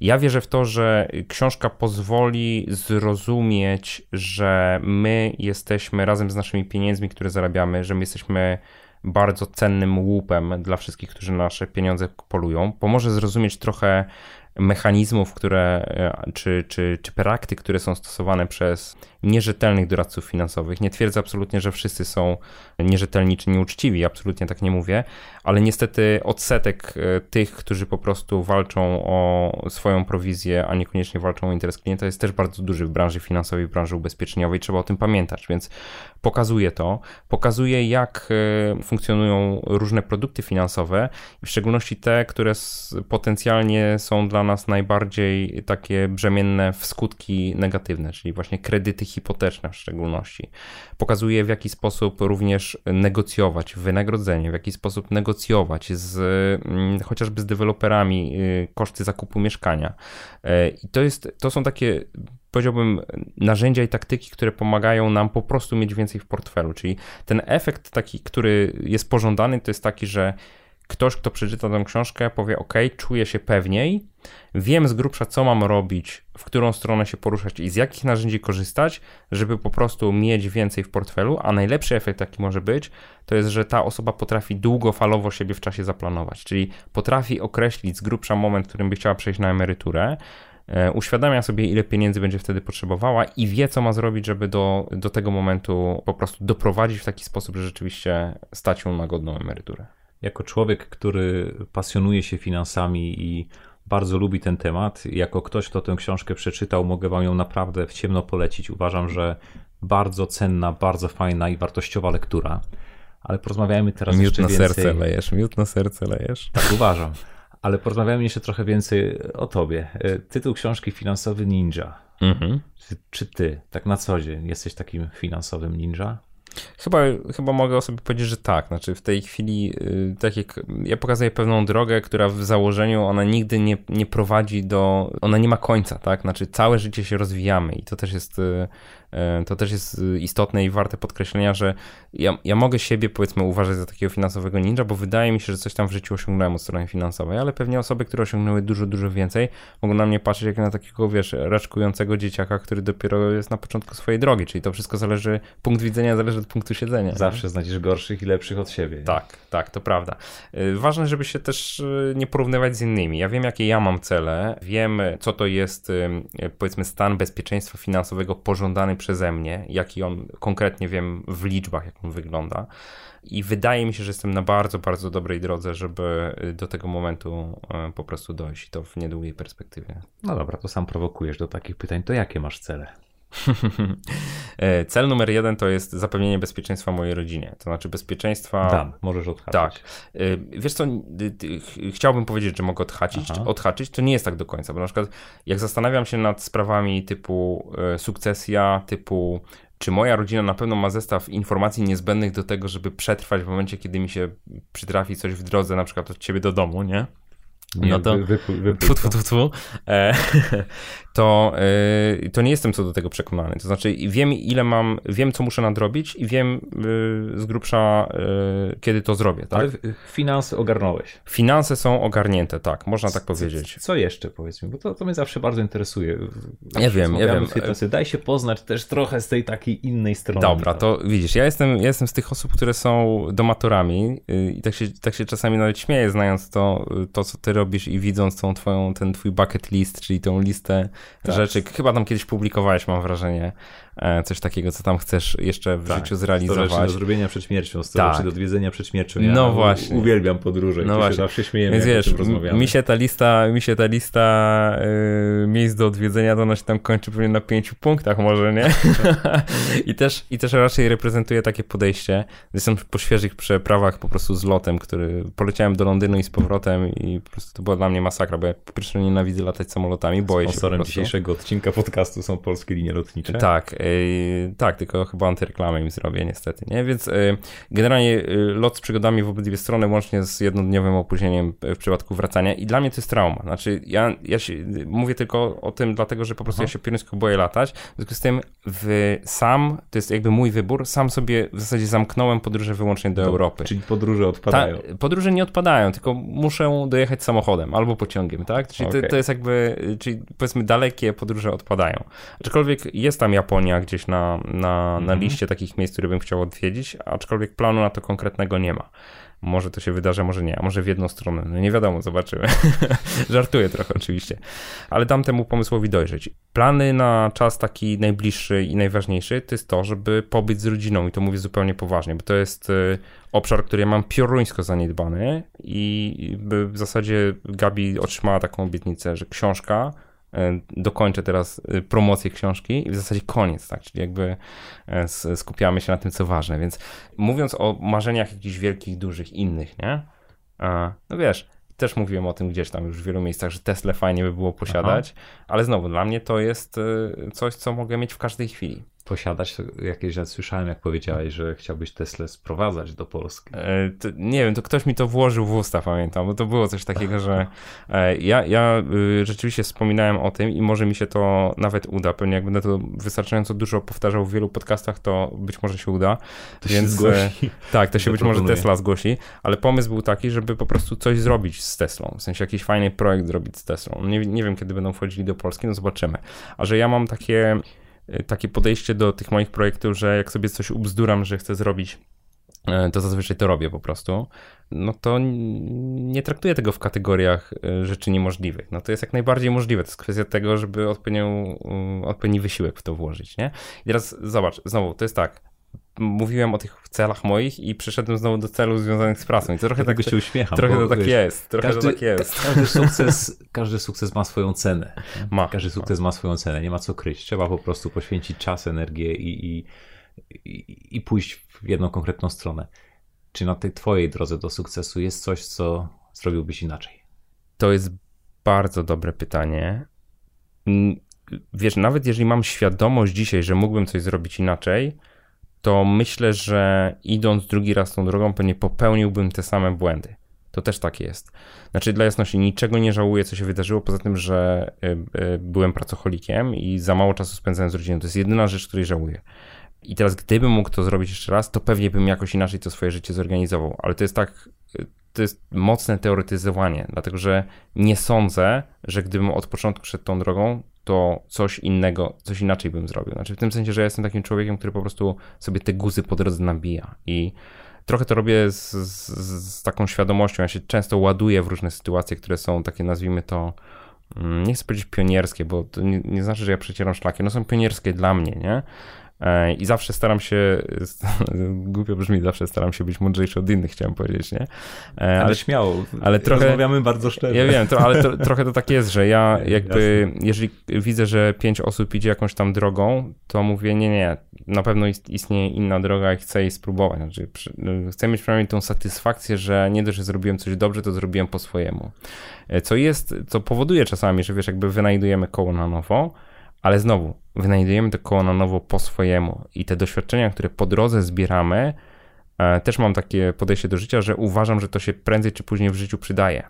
Ja wierzę w to, że książka pozwoli zrozumieć, że my jesteśmy razem z naszymi pieniędzmi, które zarabiamy, że my jesteśmy bardzo cennym łupem dla wszystkich, którzy nasze pieniądze polują. Pomoże zrozumieć trochę mechanizmów, które, e, czy, czy, czy praktyk, które są stosowane przez nierzetelnych doradców finansowych. Nie twierdzę absolutnie, że wszyscy są nierzetelni czy nieuczciwi, absolutnie tak nie mówię, ale niestety odsetek e, tych, którzy po prostu walczą o swoją prowizję, a niekoniecznie walczą o interes klienta, jest też bardzo duży w branży finansowej, w branży ubezpieczeniowej. Trzeba o tym pamiętać, więc pokazuje to, pokazuje jak e, funkcjonują różne produkty finansowe, w szczególności te, które potencjalnie są dla nas najbardziej takie brzemienne w skutki negatywne, czyli właśnie kredyty hipoteczne w szczególności. Pokazuje w jaki sposób również negocjować wynagrodzenie, w jaki sposób negocjować z mm, chociażby z deweloperami y, koszty zakupu mieszkania. E, I to, jest, to są takie powiedziałbym, narzędzia i taktyki, które pomagają nam po prostu mieć więcej w portfelu. Czyli ten efekt taki, który jest pożądany, to jest taki, że ktoś, kto przeczyta tę książkę, powie: OK, czuję się pewniej, wiem z grubsza, co mam robić, w którą stronę się poruszać i z jakich narzędzi korzystać, żeby po prostu mieć więcej w portfelu. A najlepszy efekt, jaki może być, to jest, że ta osoba potrafi długofalowo siebie w czasie zaplanować, czyli potrafi określić z grubsza moment, w którym by chciała przejść na emeryturę uświadamia sobie, ile pieniędzy będzie wtedy potrzebowała i wie, co ma zrobić, żeby do, do tego momentu po prostu doprowadzić w taki sposób, że rzeczywiście stać ją na godną emeryturę. Jako człowiek, który pasjonuje się finansami i bardzo lubi ten temat, jako ktoś, kto tę książkę przeczytał, mogę Wam ją naprawdę w ciemno polecić. Uważam, że bardzo cenna, bardzo fajna i wartościowa lektura. Ale porozmawiajmy teraz miód jeszcze na więcej. serce lejesz, miód na serce lejesz. Tak uważam. Ale porozmawiamy jeszcze trochę więcej o tobie. E, tytuł książki Finansowy Ninja. Mhm. Czy, czy ty, tak na co dzień, jesteś takim finansowym ninja? Chyba, chyba mogę o sobie powiedzieć, że tak. Znaczy w tej chwili, y, tak jak ja pokazuję pewną drogę, która w założeniu ona nigdy nie, nie prowadzi do, ona nie ma końca, tak? Znaczy całe życie się rozwijamy i to też jest y, to też jest y, istotne i warte podkreślenia, że ja, ja mogę siebie powiedzmy uważać za takiego finansowego ninja, bo wydaje mi się, że coś tam w życiu osiągnąłem od strony finansowej, ale pewnie osoby, które osiągnęły dużo, dużo więcej, mogą na mnie patrzeć jak na takiego, wiesz, raczkującego dzieciaka, który dopiero jest na początku swojej drogi, czyli to wszystko zależy, punkt widzenia zależy od punktu siedzenia. Zawsze nie? znajdziesz gorszych i lepszych od siebie. Tak, tak, to prawda. Y, ważne, żeby się też y, nie porównywać z innymi. Ja wiem, jakie ja mam cele, wiem, co to jest, powiedzmy, stan bezpieczeństwa finansowego pożądany przeze mnie, jaki on konkretnie wiem w liczbach, jak on wygląda. I wydaje mi się, że jestem na bardzo, bardzo dobrej drodze, żeby do tego momentu e, po prostu dojść. I to w niedługiej perspektywie. No dobra, to sam prowokujesz do takich pytań. To jakie masz cele? E, cel numer jeden to jest zapewnienie bezpieczeństwa mojej rodzinie. To znaczy bezpieczeństwa. Dam, możesz odhaczyć. Tak. E, wiesz co, chciałbym powiedzieć, że mogę odhaczyć, odhaczyć. To nie jest tak do końca, bo na przykład jak zastanawiam się nad sprawami typu e, sukcesja, typu czy moja rodzina na pewno ma zestaw informacji niezbędnych do tego, żeby przetrwać w momencie, kiedy mi się przytrafi coś w drodze, na przykład od ciebie do domu, nie? Nie, no to, wy, wy, tfu, tfu, tfu, E, to, e, to nie jestem co do tego przekonany. To znaczy wiem ile mam, wiem co muszę nadrobić i wiem e, z grubsza e, kiedy to zrobię. Tak? Ale finanse ogarnąłeś. Finanse są ogarnięte, tak, można tak powiedzieć. Co, co jeszcze powiedzmy, bo to, to mnie zawsze bardzo interesuje. Ja wiem, ja wiem. Sytuacji. Daj się poznać też trochę z tej takiej innej strony. Dobra, to widzisz, ja jestem, ja jestem z tych osób, które są domatorami y, i tak się, tak się czasami nawet śmieję, znając to, to co ty robisz i widząc tą twoją, ten twój bucket list, czyli tą listę tak. rzeczy. Chyba tam kiedyś publikowałeś, mam wrażenie, coś takiego, co tam chcesz jeszcze w tak, życiu zrealizować. do rzeczy do przed śmiercią, 100 tak. do odwiedzenia przed śmiercią. Ja no właśnie. Uwielbiam podróże, no właśnie. się zawsze śmiejemy, Więc wiesz, mi się ta lista, mi się ta lista yy, miejsc do odwiedzenia, to ona się tam kończy pewnie na pięciu punktach może, nie? I, też, I też raczej reprezentuje takie podejście. Jestem po świeżych przeprawach po prostu z lotem, który poleciałem do Londynu i z powrotem i po prostu to była dla mnie masakra, bo ja po pierwsze nienawidzę latać samolotami, boję Sponsorem się Sponsorem dzisiejszego odcinka podcastu są polskie linie lotnicze. Tak, tak, tylko chyba antyreklamę im zrobię niestety, nie? Więc y, generalnie y, lot z przygodami w obydwie strony, łącznie z jednodniowym opóźnieniem w przypadku wracania i dla mnie to jest trauma. Znaczy ja, ja się, mówię tylko o tym dlatego, że po prostu Aha. ja się pieruńsko boję latać, w związku z tym w, sam, to jest jakby mój wybór, sam sobie w zasadzie zamknąłem podróże wyłącznie do, do Europy. Czyli podróże odpadają. Ta, podróże nie odpadają, tylko muszę dojechać samochodem albo pociągiem, tak? Czyli okay. to, to jest jakby, czyli powiedzmy dalekie podróże odpadają. Aczkolwiek jest tam Japonia, gdzieś na, na, na mhm. liście takich miejsc, które bym chciał odwiedzić, aczkolwiek planu na to konkretnego nie ma. Może to się wydarzy, może nie, a może w jedną stronę. No nie wiadomo, zobaczymy. Żartuję trochę oczywiście, ale dam temu pomysłowi dojrzeć. Plany na czas taki najbliższy i najważniejszy to jest to, żeby pobyć z rodziną i to mówię zupełnie poważnie, bo to jest y, obszar, który ja mam pioruńsko zaniedbany i w zasadzie Gabi otrzymała taką obietnicę, że książka dokończę teraz e, promocję książki i w zasadzie koniec, tak? Czyli jakby e, skupiamy się na tym, co ważne. Więc mówiąc o marzeniach jakichś wielkich, dużych, innych, nie? No wiesz, też mówiłem o tym gdzieś tam już w wielu miejscach, że Tesla fajnie by było posiadać, Aha. ale znowu dla mnie to jest y, coś, co mogę mieć w każdej chwili posiadać. Jakieś ja słyszałem, jak powiedziałeś, że chciałbyś Tesla sprowadzać do Polski. E, to, nie wiem, to ktoś mi to włożył w usta, pamiętam, bo to było coś takiego, że e, ja, ja y, rzeczywiście wspominałem o tym i może mi się to nawet uda. Pewnie jak będę to wystarczająco dużo powtarzał w wielu podcastach, to być może się uda. To Więc, się zgłosi. E, tak, to się być może Tesla zgłosi, ale pomysł był taki, żeby po prostu coś zrobić z Teslą. W sensie jakiś fajny projekt zrobić z Teslą. Nie, nie wiem, kiedy będą wchodzili do Polski, no zobaczymy. A że ja mam takie takie podejście do tych moich projektów, że jak sobie coś ubzduram, że chcę zrobić, y, to zazwyczaj to robię po prostu, no to nie traktuję tego w kategoriach y, rzeczy niemożliwych. No to jest jak najbardziej możliwe. To jest kwestia tego, żeby odpowiedni wysiłek w to włożyć, nie? I teraz zobacz, znowu, to jest tak, mówiłem o tych celach moich i przyszedłem znowu do celów związanych z pracą. I to trochę tak się uśmiecham. Trochę to tak wiesz, jest. Trochę każdy, to tak jest. Każdy sukces, każdy sukces ma swoją cenę. Ma. Każdy sukces ma. ma swoją cenę. Nie ma co kryć. Trzeba po prostu poświęcić czas, energię i, i, i, i pójść w jedną konkretną stronę. Czy na tej twojej drodze do sukcesu jest coś, co zrobiłbyś inaczej? To jest bardzo dobre pytanie. Wiesz, nawet jeżeli mam świadomość dzisiaj, że mógłbym coś zrobić inaczej, to myślę, że idąc drugi raz tą drogą, pewnie popełniłbym te same błędy. To też tak jest. Znaczy, dla jasności, niczego nie żałuję, co się wydarzyło, poza tym, że y, y, byłem pracocholikiem i za mało czasu spędzałem z rodziną. To jest jedyna rzecz, której żałuję. I teraz, gdybym mógł to zrobić jeszcze raz, to pewnie bym jakoś inaczej to swoje życie zorganizował. Ale to jest tak, to jest mocne teoretyzowanie, dlatego że nie sądzę, że gdybym od początku szedł tą drogą, to coś innego, coś inaczej bym zrobił. Znaczy w tym sensie, że ja jestem takim człowiekiem, który po prostu sobie te guzy po drodze nabija i trochę to robię z, z, z taką świadomością. Ja się często ładuję w różne sytuacje, które są takie, nazwijmy to, mm, nie chcę powiedzieć pionierskie, bo to nie, nie znaczy, że ja przecieram szlaki, no są pionierskie dla mnie, nie? E, I zawsze staram się, głupio brzmi, zawsze staram się być mądrzejszy od innych, chciałem powiedzieć, nie? E, ale, ale śmiało, ale trochę, rozmawiamy bardzo szczerze. Ja wiem, to, ale to, trochę to tak jest, że ja jakby, Jasne. jeżeli widzę, że pięć osób idzie jakąś tam drogą, to mówię, nie, nie, na pewno istnieje inna droga i chcę jej spróbować. Znaczy, chcę mieć przynajmniej tą satysfakcję, że nie dość, że zrobiłem coś dobrze, to zrobiłem po swojemu. E, co jest, co powoduje czasami, że wiesz, jakby wynajdujemy koło na nowo, ale znowu, wynajdujemy to koło na nowo po swojemu i te doświadczenia, które po drodze zbieramy, e, też mam takie podejście do życia, że uważam, że to się prędzej czy później w życiu przydaje.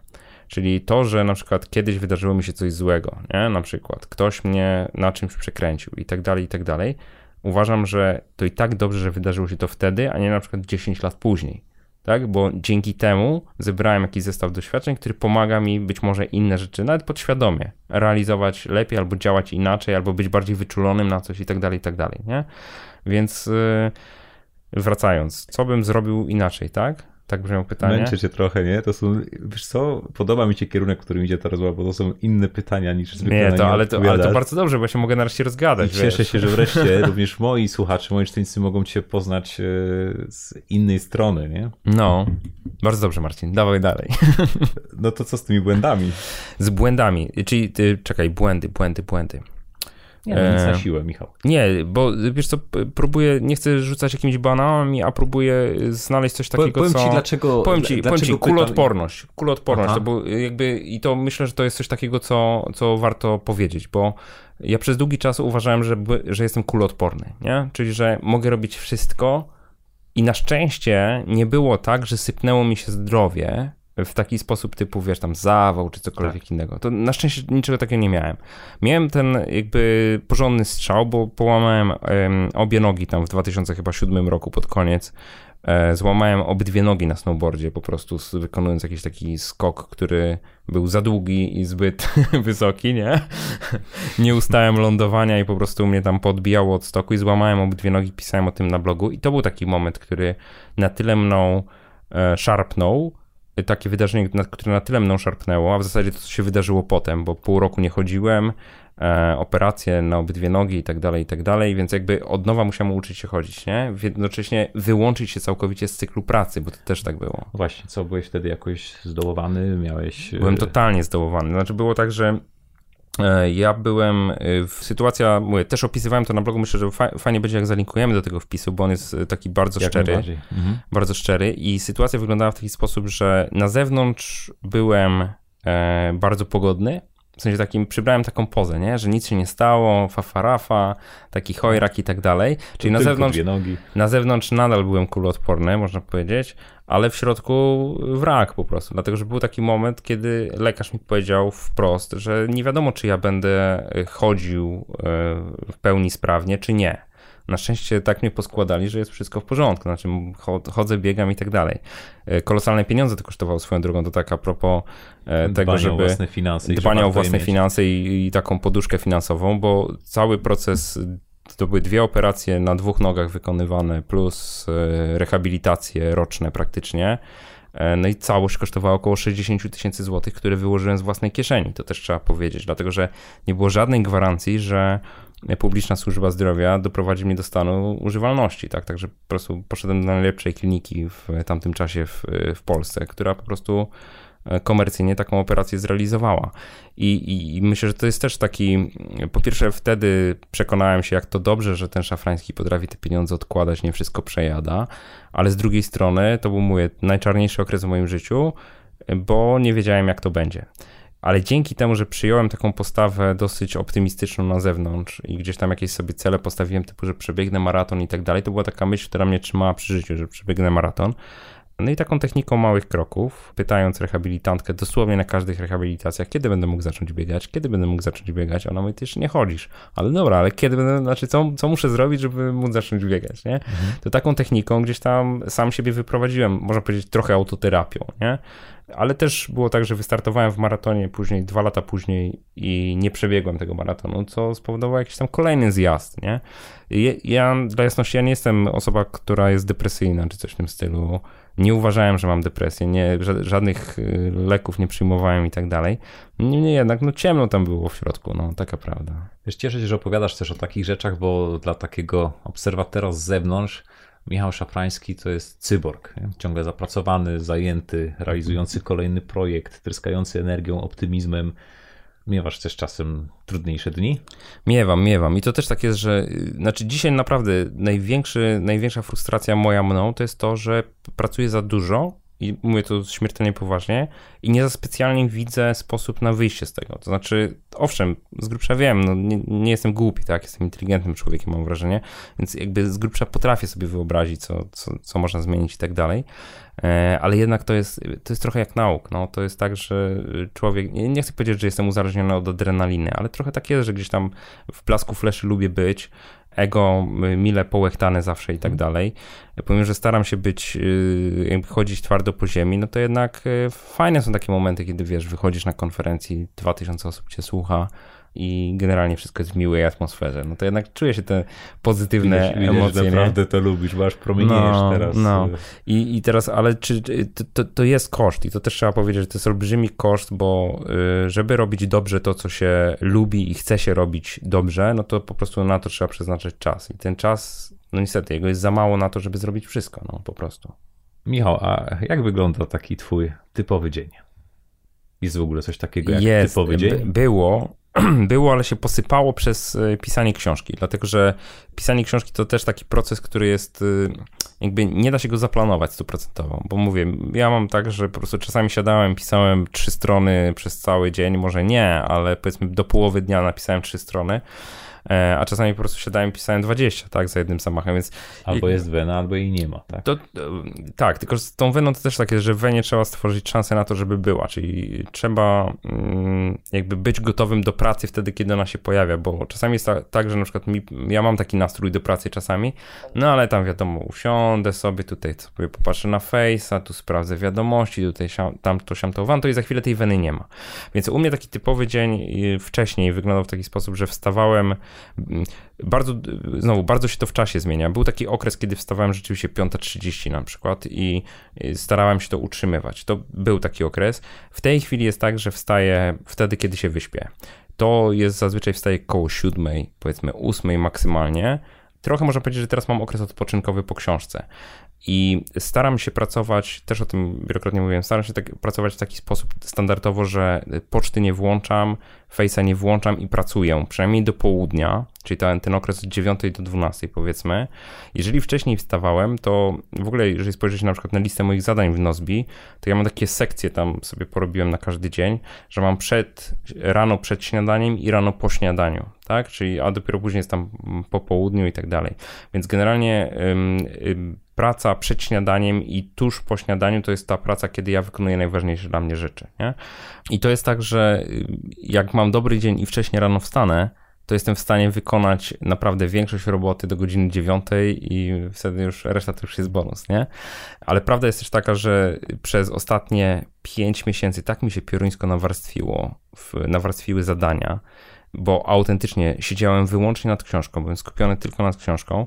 Czyli to, że na przykład kiedyś wydarzyło mi się coś złego, nie? na przykład ktoś mnie na czymś przekręcił i tak dalej, i tak dalej, uważam, że to i tak dobrze, że wydarzyło się to wtedy, a nie na przykład 10 lat później tak? Bo dzięki temu zebrałem jakiś zestaw doświadczeń, który pomaga mi być może inne rzeczy, nawet podświadomie, realizować lepiej, albo działać inaczej, albo być bardziej wyczulonym na coś i tak dalej, i tak dalej, nie? Więc yy, wracając, co bym zrobił inaczej, tak? Tak brzmią pytania. Męczę cię trochę, nie? To są, wiesz co, podoba mi się kierunek, w którym idzie ta rozmowa, bo to są inne pytania niż zwykle Nie, to, ale, to, ale to bardzo dobrze, bo się mogę nareszcie rozgadać. I cieszę się, że wreszcie również moi słuchacze, moi czytelnicy mogą cię poznać e, z innej strony, nie? No, bardzo dobrze Marcin, dawaj dalej. No to co z tymi błędami? Z błędami, czyli, ty, czekaj, błędy, błędy, błędy. Nie, no nic na e, siłę, Michał. Nie, bo wiesz co, próbuję, nie chcę rzucać jakimiś banałami, a próbuję znaleźć coś takiego, powiem co... Ci dlaczego... Powiem ci, dlaczego powiem ci kuloodporność. Kuloodporność, to bo jakby, i to myślę, że to jest coś takiego, co, co warto powiedzieć, bo ja przez długi czas uważałem, że, że jestem kuloodporny, nie? Czyli, że mogę robić wszystko i na szczęście nie było tak, że sypnęło mi się zdrowie, w taki sposób typu, wiesz, tam zawał czy cokolwiek tak. innego. To na szczęście niczego takiego nie miałem. Miałem ten jakby porządny strzał, bo połamałem um, obie nogi tam w 2007 roku pod koniec. E, złamałem obydwie nogi na snowboardzie, po prostu wykonując jakiś taki skok, który był za długi i zbyt wysoki, nie? nie ustałem lądowania i po prostu mnie tam podbijało od stoku i złamałem obydwie nogi, pisałem o tym na blogu i to był taki moment, który na tyle mną e, szarpnął, takie wydarzenie, które na tyle mną szarpnęło, a w zasadzie to, co się wydarzyło potem, bo pół roku nie chodziłem, e, operacje na obydwie nogi i tak dalej, i tak dalej, więc jakby od nowa musiałem uczyć się chodzić, nie? Jednocześnie wyłączyć się całkowicie z cyklu pracy, bo to też tak było. Właśnie, co, byłeś wtedy jakoś zdołowany, miałeś... Byłem totalnie zdołowany, znaczy było tak, że E, ja byłem w sytuacja, mówię, też opisywałem to na blogu, myślę, że fajnie będzie jak zalinkujemy do tego wpisu, bo on jest taki bardzo jak szczery, mhm. bardzo szczery i sytuacja wyglądała w taki sposób, że na zewnątrz byłem e, bardzo pogodny, w sensie takim, przybrałem taką pozę, nie? że nic się nie stało, fafarafa, taki chojrak i tak dalej. Czyli na zewnątrz, na zewnątrz nadal byłem kuloodporny, można powiedzieć, ale w środku wrak po prostu. Dlatego, że był taki moment, kiedy lekarz mi powiedział wprost, że nie wiadomo, czy ja będę chodził e, w pełni sprawnie, czy nie. Na szczęście tak mnie poskładali, że jest wszystko w porządku, znaczy chodzę, biegam i tak dalej. E, kolosalne pieniądze to kosztowało swoją drogą, to tak a propos e, tego, żeby... o własne finanse. Dbania o własne finanse i, i taką poduszkę finansową, bo cały proces to były dwie operacje na dwóch nogach wykonywane, plus e, rehabilitacje roczne praktycznie. No i całość kosztowała około 60 tysięcy złotych, które wyłożyłem z własnej kieszeni. To też trzeba powiedzieć, dlatego że nie było żadnej gwarancji, że publiczna służba zdrowia doprowadzi mnie do stanu używalności, tak? Także po prostu poszedłem do najlepszej kliniki w tamtym czasie w, w Polsce, która po prostu e, komercyjnie taką operację zrealizowała. I, I, myślę, że to jest też taki, po pierwsze wtedy przekonałem się, jak to dobrze, że ten szafrański potrafi te pieniądze odkładać, nie wszystko przejada, ale z drugiej strony to był mój najczarniejszy okres w moim życiu, bo nie wiedziałem, jak to będzie ale dzięki temu, że przyjąłem taką postawę dosyć optymistyczną na zewnątrz i gdzieś tam jakieś sobie cele postawiłem, typu, że przebiegnę maraton i tak dalej, to była taka myśl, która mnie trzymała przy życiu, że przebiegnę maraton. No i taką techniką małych kroków, pytając rehabilitantkę dosłownie na każdych rehabilitacjach, kiedy będę mógł zacząć biegać, kiedy będę mógł zacząć biegać, ona mówi, ty jeszcze nie chodzisz. Ale dobra, ale kiedy będę, znaczy co, co muszę zrobić, żeby móc zacząć biegać, nie? Mhm. To taką techniką gdzieś tam sam siebie wyprowadziłem, można powiedzieć trochę autoterapią, nie? ale też było tak, że wystartowałem w maratonie później, dwa lata później i nie przebiegłem tego maratonu, co spowodowało jakiś tam kolejny zjazd, nie? Ja, dla jasności, ja nie jestem osoba, która jest depresyjna, czy coś w tym stylu. Nie uważałem, że mam depresję, nie, żadnych y, leków nie przyjmowałem i tak dalej. Niemniej jednak, no ciemno tam było w środku, no taka prawda. Wiesz, cieszę się, że opowiadasz też o takich rzeczach, bo dla takiego obserwatora z zewnątrz Michał Szafrański to jest cyborg, nie? ciągle zapracowany, zajęty, realizujący kolejny projekt, tryskający energią, optymizmem. Miewasz też czasem trudniejsze dni? Miewam, miewam. I to też tak jest, że znaczy dzisiaj naprawdę największy, największa frustracja moja mną to jest to, że pracuję za dużo i mówię to śmiertelnie poważnie, i nie za specjalnie widzę sposób na wyjście z tego. To znaczy, owszem, z grubsza wiem, no nie, nie, jestem głupi, tak, jestem inteligentnym człowiekiem, mam wrażenie, więc jakby z grubsza potrafię sobie wyobrazić, co, co, co można zmienić i tak dalej, ale jednak to jest, to jest trochę jak nauk, no, to jest tak, że człowiek, nie chcę powiedzieć, że jestem uzależniony od adrenaliny, ale trochę tak jest, że gdzieś tam w blasku fleszy lubię być, ego mile połechtane zawsze i tak mhm. dalej. Pomimo, że staram się być, y, jakby chodzić twardo po ziemi, no to jednak y, fajne są takie momenty, kiedy wiesz, wychodzisz na konferencji, 2000 osób cię słucha, i generalnie wszystko jest w miłej atmosferze. No to jednak czuję się te pozytywne widać, emocje. Widać, naprawdę to lubisz, bo aż no, teraz. No. I, I teraz, ale czy to, to jest koszt i to też trzeba powiedzieć, że to jest olbrzymi koszt, bo y, żeby robić dobrze to, co się lubi i chce się robić dobrze, no to po prostu na to trzeba przeznaczyć czas. I ten czas, no niestety, jego jest za mało na to, żeby zrobić wszystko, no po prostu. Michał, a jak wygląda taki twój typowy dzień? Jest w ogóle coś takiego jak jest, typowy dzień? Było, było, ale się posypało przez e, pisanie książki, dlatego że pisanie książki to też taki proces, który jest e, jakby nie da się go zaplanować stuprocentowo, bo mówię, ja mam tak, że po prostu czasami siadałem, pisałem trzy strony przez cały dzień, może nie, ale powiedzmy do połowy dnia napisałem trzy strony, a czasami po prostu siadałem i pisałem 20, tak, za jednym zamachem, więc... Albo jest wena, albo jej nie ma, tak? To, tak, tylko z tą weną to też tak jest, że wenie trzeba stworzyć szansę na to, żeby była, czyli trzeba mm, jakby być gotowym do pracy wtedy, kiedy ona się pojawia, bo czasami jest tak, że na przykład mi, ja mam taki nastrój do pracy czasami, no ale tam wiadomo, usiądę sobie, tutaj sobie popatrzę na Face'a, tu sprawdzę wiadomości, tutaj tam to, siam to, wam, to i za chwilę tej weny nie ma. Więc u mnie taki typowy dzień wcześniej wyglądał w taki sposób, że wstawałem bardzo, znowu, bardzo się to w czasie zmienia. Był taki okres, kiedy wstawałem rzeczywiście 5.30 na przykład i starałem się to utrzymywać. To był taki okres. W tej chwili jest tak, że wstaję wtedy, kiedy się wyśpię. To jest zazwyczaj wstaję koło 7, powiedzmy 8 maksymalnie. Trochę można powiedzieć, że teraz mam okres odpoczynkowy po książce. I staram się pracować, też o tym wielokrotnie mówiłem, staram się tak, pracować w taki sposób standardowo, że poczty nie włączam, Face'a nie włączam i pracuję, przynajmniej do południa, czyli ten, ten okres od 9 do 12 powiedzmy. Jeżeli wcześniej wstawałem, to w ogóle jeżeli spojrzycie na przykład na listę moich zadań w Nozbi, to ja mam takie sekcje tam sobie porobiłem na każdy dzień, że mam przed, rano przed śniadaniem i rano po śniadaniu, tak? Czyli, a dopiero później jest tam po południu i tak dalej. Więc generalnie ym, ym, praca przed śniadaniem i tuż po śniadaniu to jest ta praca, kiedy ja wykonuję najważniejsze dla mnie rzeczy, nie? I to jest tak, że jak mam dobry dzień i wcześniej rano wstanę, to jestem w stanie wykonać naprawdę większość roboty do godziny dziewiątej i wtedy już reszta to już jest bonus, nie? Ale prawda jest też taka, że przez ostatnie pięć miesięcy tak mi się pioruńsko nawarstwiło, nawarstwiły zadania, bo autentycznie siedziałem wyłącznie nad książką, byłem skupiony tylko nad książką,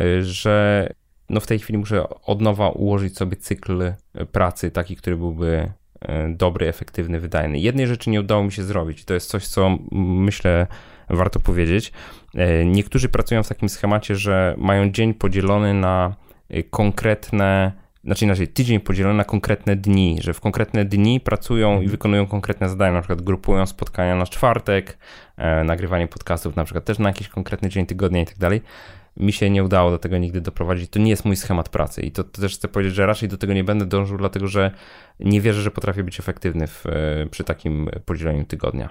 y, że no w tej chwili muszę od nowa ułożyć sobie cykl pracy, taki, który byłby e, dobry, efektywny, wydajny. Jednej rzeczy nie udało mi się zrobić. To jest coś, co myślę warto powiedzieć. E, niektórzy pracują w takim schemacie, że mają dzień podzielony na e, konkretne, znaczy inaczej, tydzień podzielony na konkretne dni, że w konkretne dni pracują i mhm. wykonują konkretne zadania, na przykład grupują spotkania na czwartek, nagrywanie podcastów na przykład też na jakiś konkretny dzień tygodnia i tak dalej mi się nie udało do tego nigdy doprowadzić. To nie jest mój schemat pracy i to, to, też chcę powiedzieć, że raczej do tego nie będę dążył, dlatego że nie wierzę, że potrafię być efektywny w, e, przy takim podzieleniu tygodnia.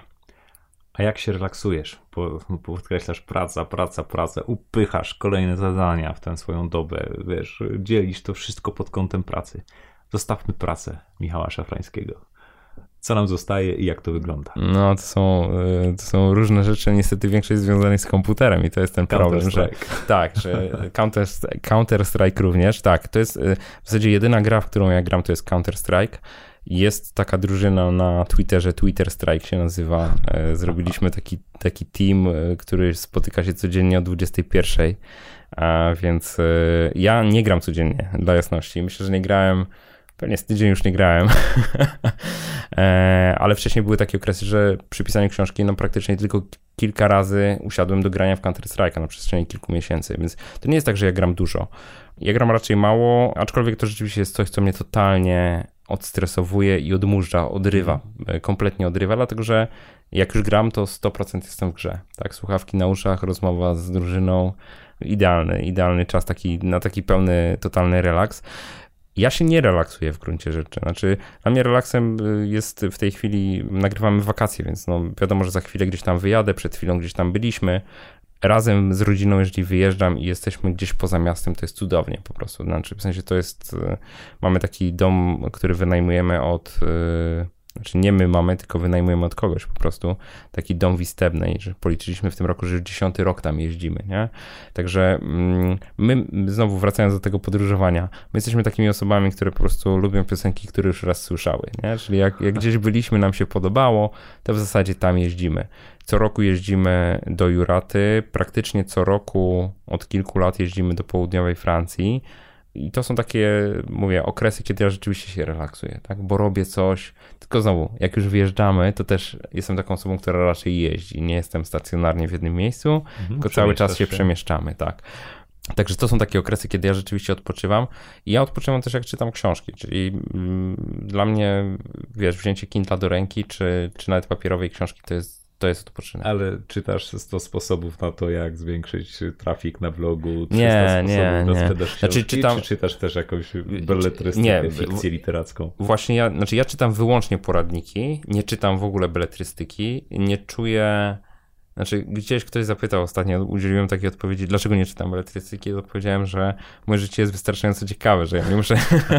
A jak się relaksujesz? Po, podkreślasz praca, praca, praca, upychasz kolejne zadania w tę swoją dobę, wiesz, dzielisz to wszystko pod kątem pracy. Zostawmy pracę Michała Szafrańskiego co nam zostaje i jak to wygląda. No, to są, y, to są różne rzeczy, niestety większość związanych z komputerem i to jest ten problem, że tak, że Counter, Counter Strike również, tak, to jest y, w zasadzie jedyna gra, w którą ja gram, to jest Counter Strike. Jest taka drużyna na Twitterze, Twitter Strike się nazywa. E, zrobiliśmy taki, taki team, który spotyka się codziennie o 21. A więc ja nie gram codziennie, dla jasności. Myślę, że nie grałem Pewnie z tydzień już nie grałem, e, ale wcześniej były takie okresy, że przy pisaniu książki no praktycznie tylko kilka razy usiadłem do grania w Counter-Strike'a na przestrzeni kilku miesięcy, więc to nie jest tak, że ja gram dużo. Ja gram raczej mało, aczkolwiek to rzeczywiście jest coś, co mnie totalnie odstresowuje i odmurza, odrywa, e, kompletnie odrywa, dlatego że jak już gram, to 100% jestem w grze. Tak, słuchawki na uszach, rozmowa z drużyną, idealny, idealny czas taki, na taki pełny, totalny relaks ja się nie relaksuję w gruncie rzeczy. Znaczy, dla mnie relaksem y, jest w tej chwili, nagrywamy wakacje, więc no wiadomo, że za chwilę gdzieś tam wyjadę, przed chwilą gdzieś tam byliśmy. Razem z rodziną, jeżeli wyjeżdżam i jesteśmy gdzieś poza miastem, to jest cudownie po prostu. Znaczy, w sensie to jest, y, mamy taki dom, który wynajmujemy od y, znaczy nie my mamy, tylko wynajmujemy od kogoś po prostu taki dom w Istebnej, że policzyliśmy w tym roku, że już dziesiąty rok tam jeździmy, nie? Także mm, my, znowu wracając do tego podróżowania, my jesteśmy takimi osobami, które po prostu lubią piosenki, które już raz słyszały, nie? Czyli jak, jak gdzieś byliśmy, nam się podobało, to w zasadzie tam jeździmy. Co roku jeździmy do Juraty, praktycznie co roku od kilku lat jeździmy do południowej Francji, i to są takie, mówię, okresy, kiedy ja rzeczywiście się relaksuję, tak? Bo robię coś. Tylko znowu, jak już wyjeżdżamy, to też jestem taką osobą, która raczej jeździ. Nie jestem stacjonarnie w jednym miejscu, mhm, tylko cały czas się, się przemieszczamy, tak. Także to są takie okresy, kiedy ja rzeczywiście odpoczywam. I ja odpoczywam też, jak czytam książki. Czyli mm, dla mnie, wiesz, wzięcie Kindla do ręki, czy, czy nawet papierowej książki, to jest to jest odpoczynek. Ale czytasz 100 sposobów na to, jak zwiększyć trafik na blogu, 300 nie, nie, na sprzedaż znaczy, czytam... czy czytasz też jakąś beletrystykę, nie, fikcję literacką? Właśnie ja, znaczy ja czytam wyłącznie poradniki, nie czytam w ogóle beletrystyki, nie czuję znaczy, gdzieś ktoś zapytał ostatnio, udzieliłem takiej odpowiedzi, dlaczego nie czytam beletrystyki, odpowiedziałem, że moje życie jest wystarczająco ciekawe, że ja nie muszę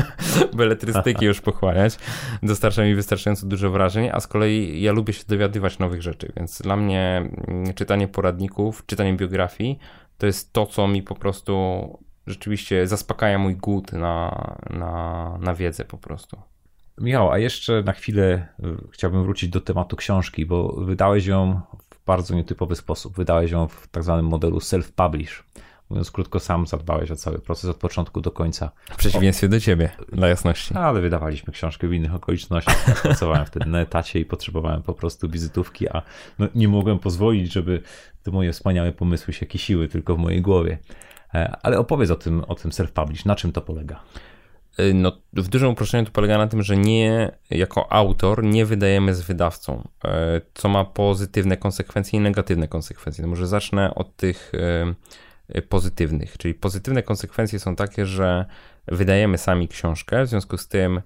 beletrystyki już pochłaniać. Dostarcza mi wystarczająco dużo wrażeń, a z kolei ja lubię się dowiadywać nowych rzeczy, więc dla mnie mm, czytanie poradników, czytanie biografii to jest to, co mi po prostu rzeczywiście zaspokaja mój głód na, na, na wiedzę po prostu. Michał, a jeszcze na chwilę y, chciałbym wrócić do tematu książki, bo wydałeś ją bardzo nietypowy sposób. Wydałeś ją w tak zwanym modelu self-publish. Mówiąc krótko, sam zadbałeś o cały proces od początku do końca. W przeciwieństwie do ciebie, dla jasności. Ale wydawaliśmy książkę w innych okolicznościach. Pracowałem wtedy na etacie i potrzebowałem po prostu wizytówki, a no, nie mogłem pozwolić, żeby te moje wspaniałe pomysły się kisiły tylko w mojej głowie. Ale opowiedz o tym, o tym self-publish, na czym to polega? Y, no, w dużym uproszczeniu to polega na tym, że nie, jako autor, nie wydajemy z wydawcą, y, co ma pozytywne konsekwencje i negatywne konsekwencje. No może zacznę od tych y, pozytywnych, czyli pozytywne konsekwencje są takie, że wydajemy sami książkę, w związku z tym,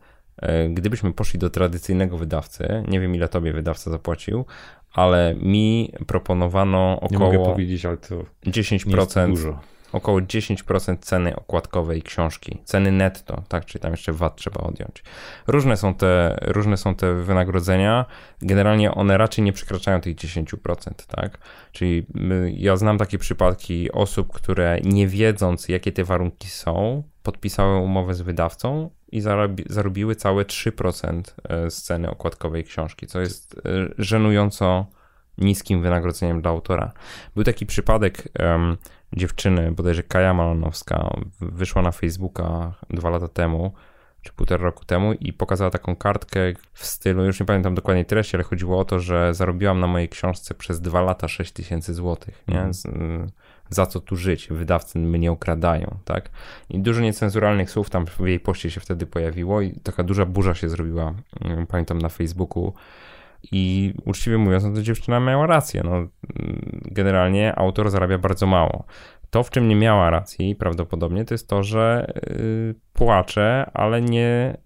gdybyśmy poszli do tradycyjnego wydawcy, nie wiem ile tobie wydawca zapłacił, ale mi proponowano około powiedzieć, ale to 10% dużo około 10% ceny okładkowej książki, ceny netto, tak, czyli tam jeszcze VAT trzeba odjąć. Różne są te, różne są te wynagrodzenia, generalnie one raczej nie przekraczają tych 10%, tak, czyli ja znam takie przypadki osób, które nie wiedząc jakie te warunki są, podpisały umowę z wydawcą i zarobi, zarobiły całe 3% e, z ceny okładkowej książki, co jest e, żenująco niskim wynagrodzeniem dla autora. Był taki przypadek um, dziewczyny, bodajże Kaja Malanowska, wyszła na Facebooka dwa lata temu, czy półtora roku temu i pokazała taką kartkę w stylu, już nie pamiętam dokładnie treści, ale chodziło o to, że zarobiłam na mojej książce przez dwa lata 6 tysięcy złotych, nie? Mm. Z, za co tu żyć? Wydawcy mnie okradają, tak? I dużo niecenzuralnych słów tam w jej poście się wtedy pojawiło i taka duża burza się zrobiła, mm, pamiętam na Facebooku, i uczciwie mówiąc, no to dziewczyna miała rację. No, generalnie autor zarabia bardzo mało. To, w czym nie miała racji, prawdopodobnie, to jest to, że yy, płacze, ale nie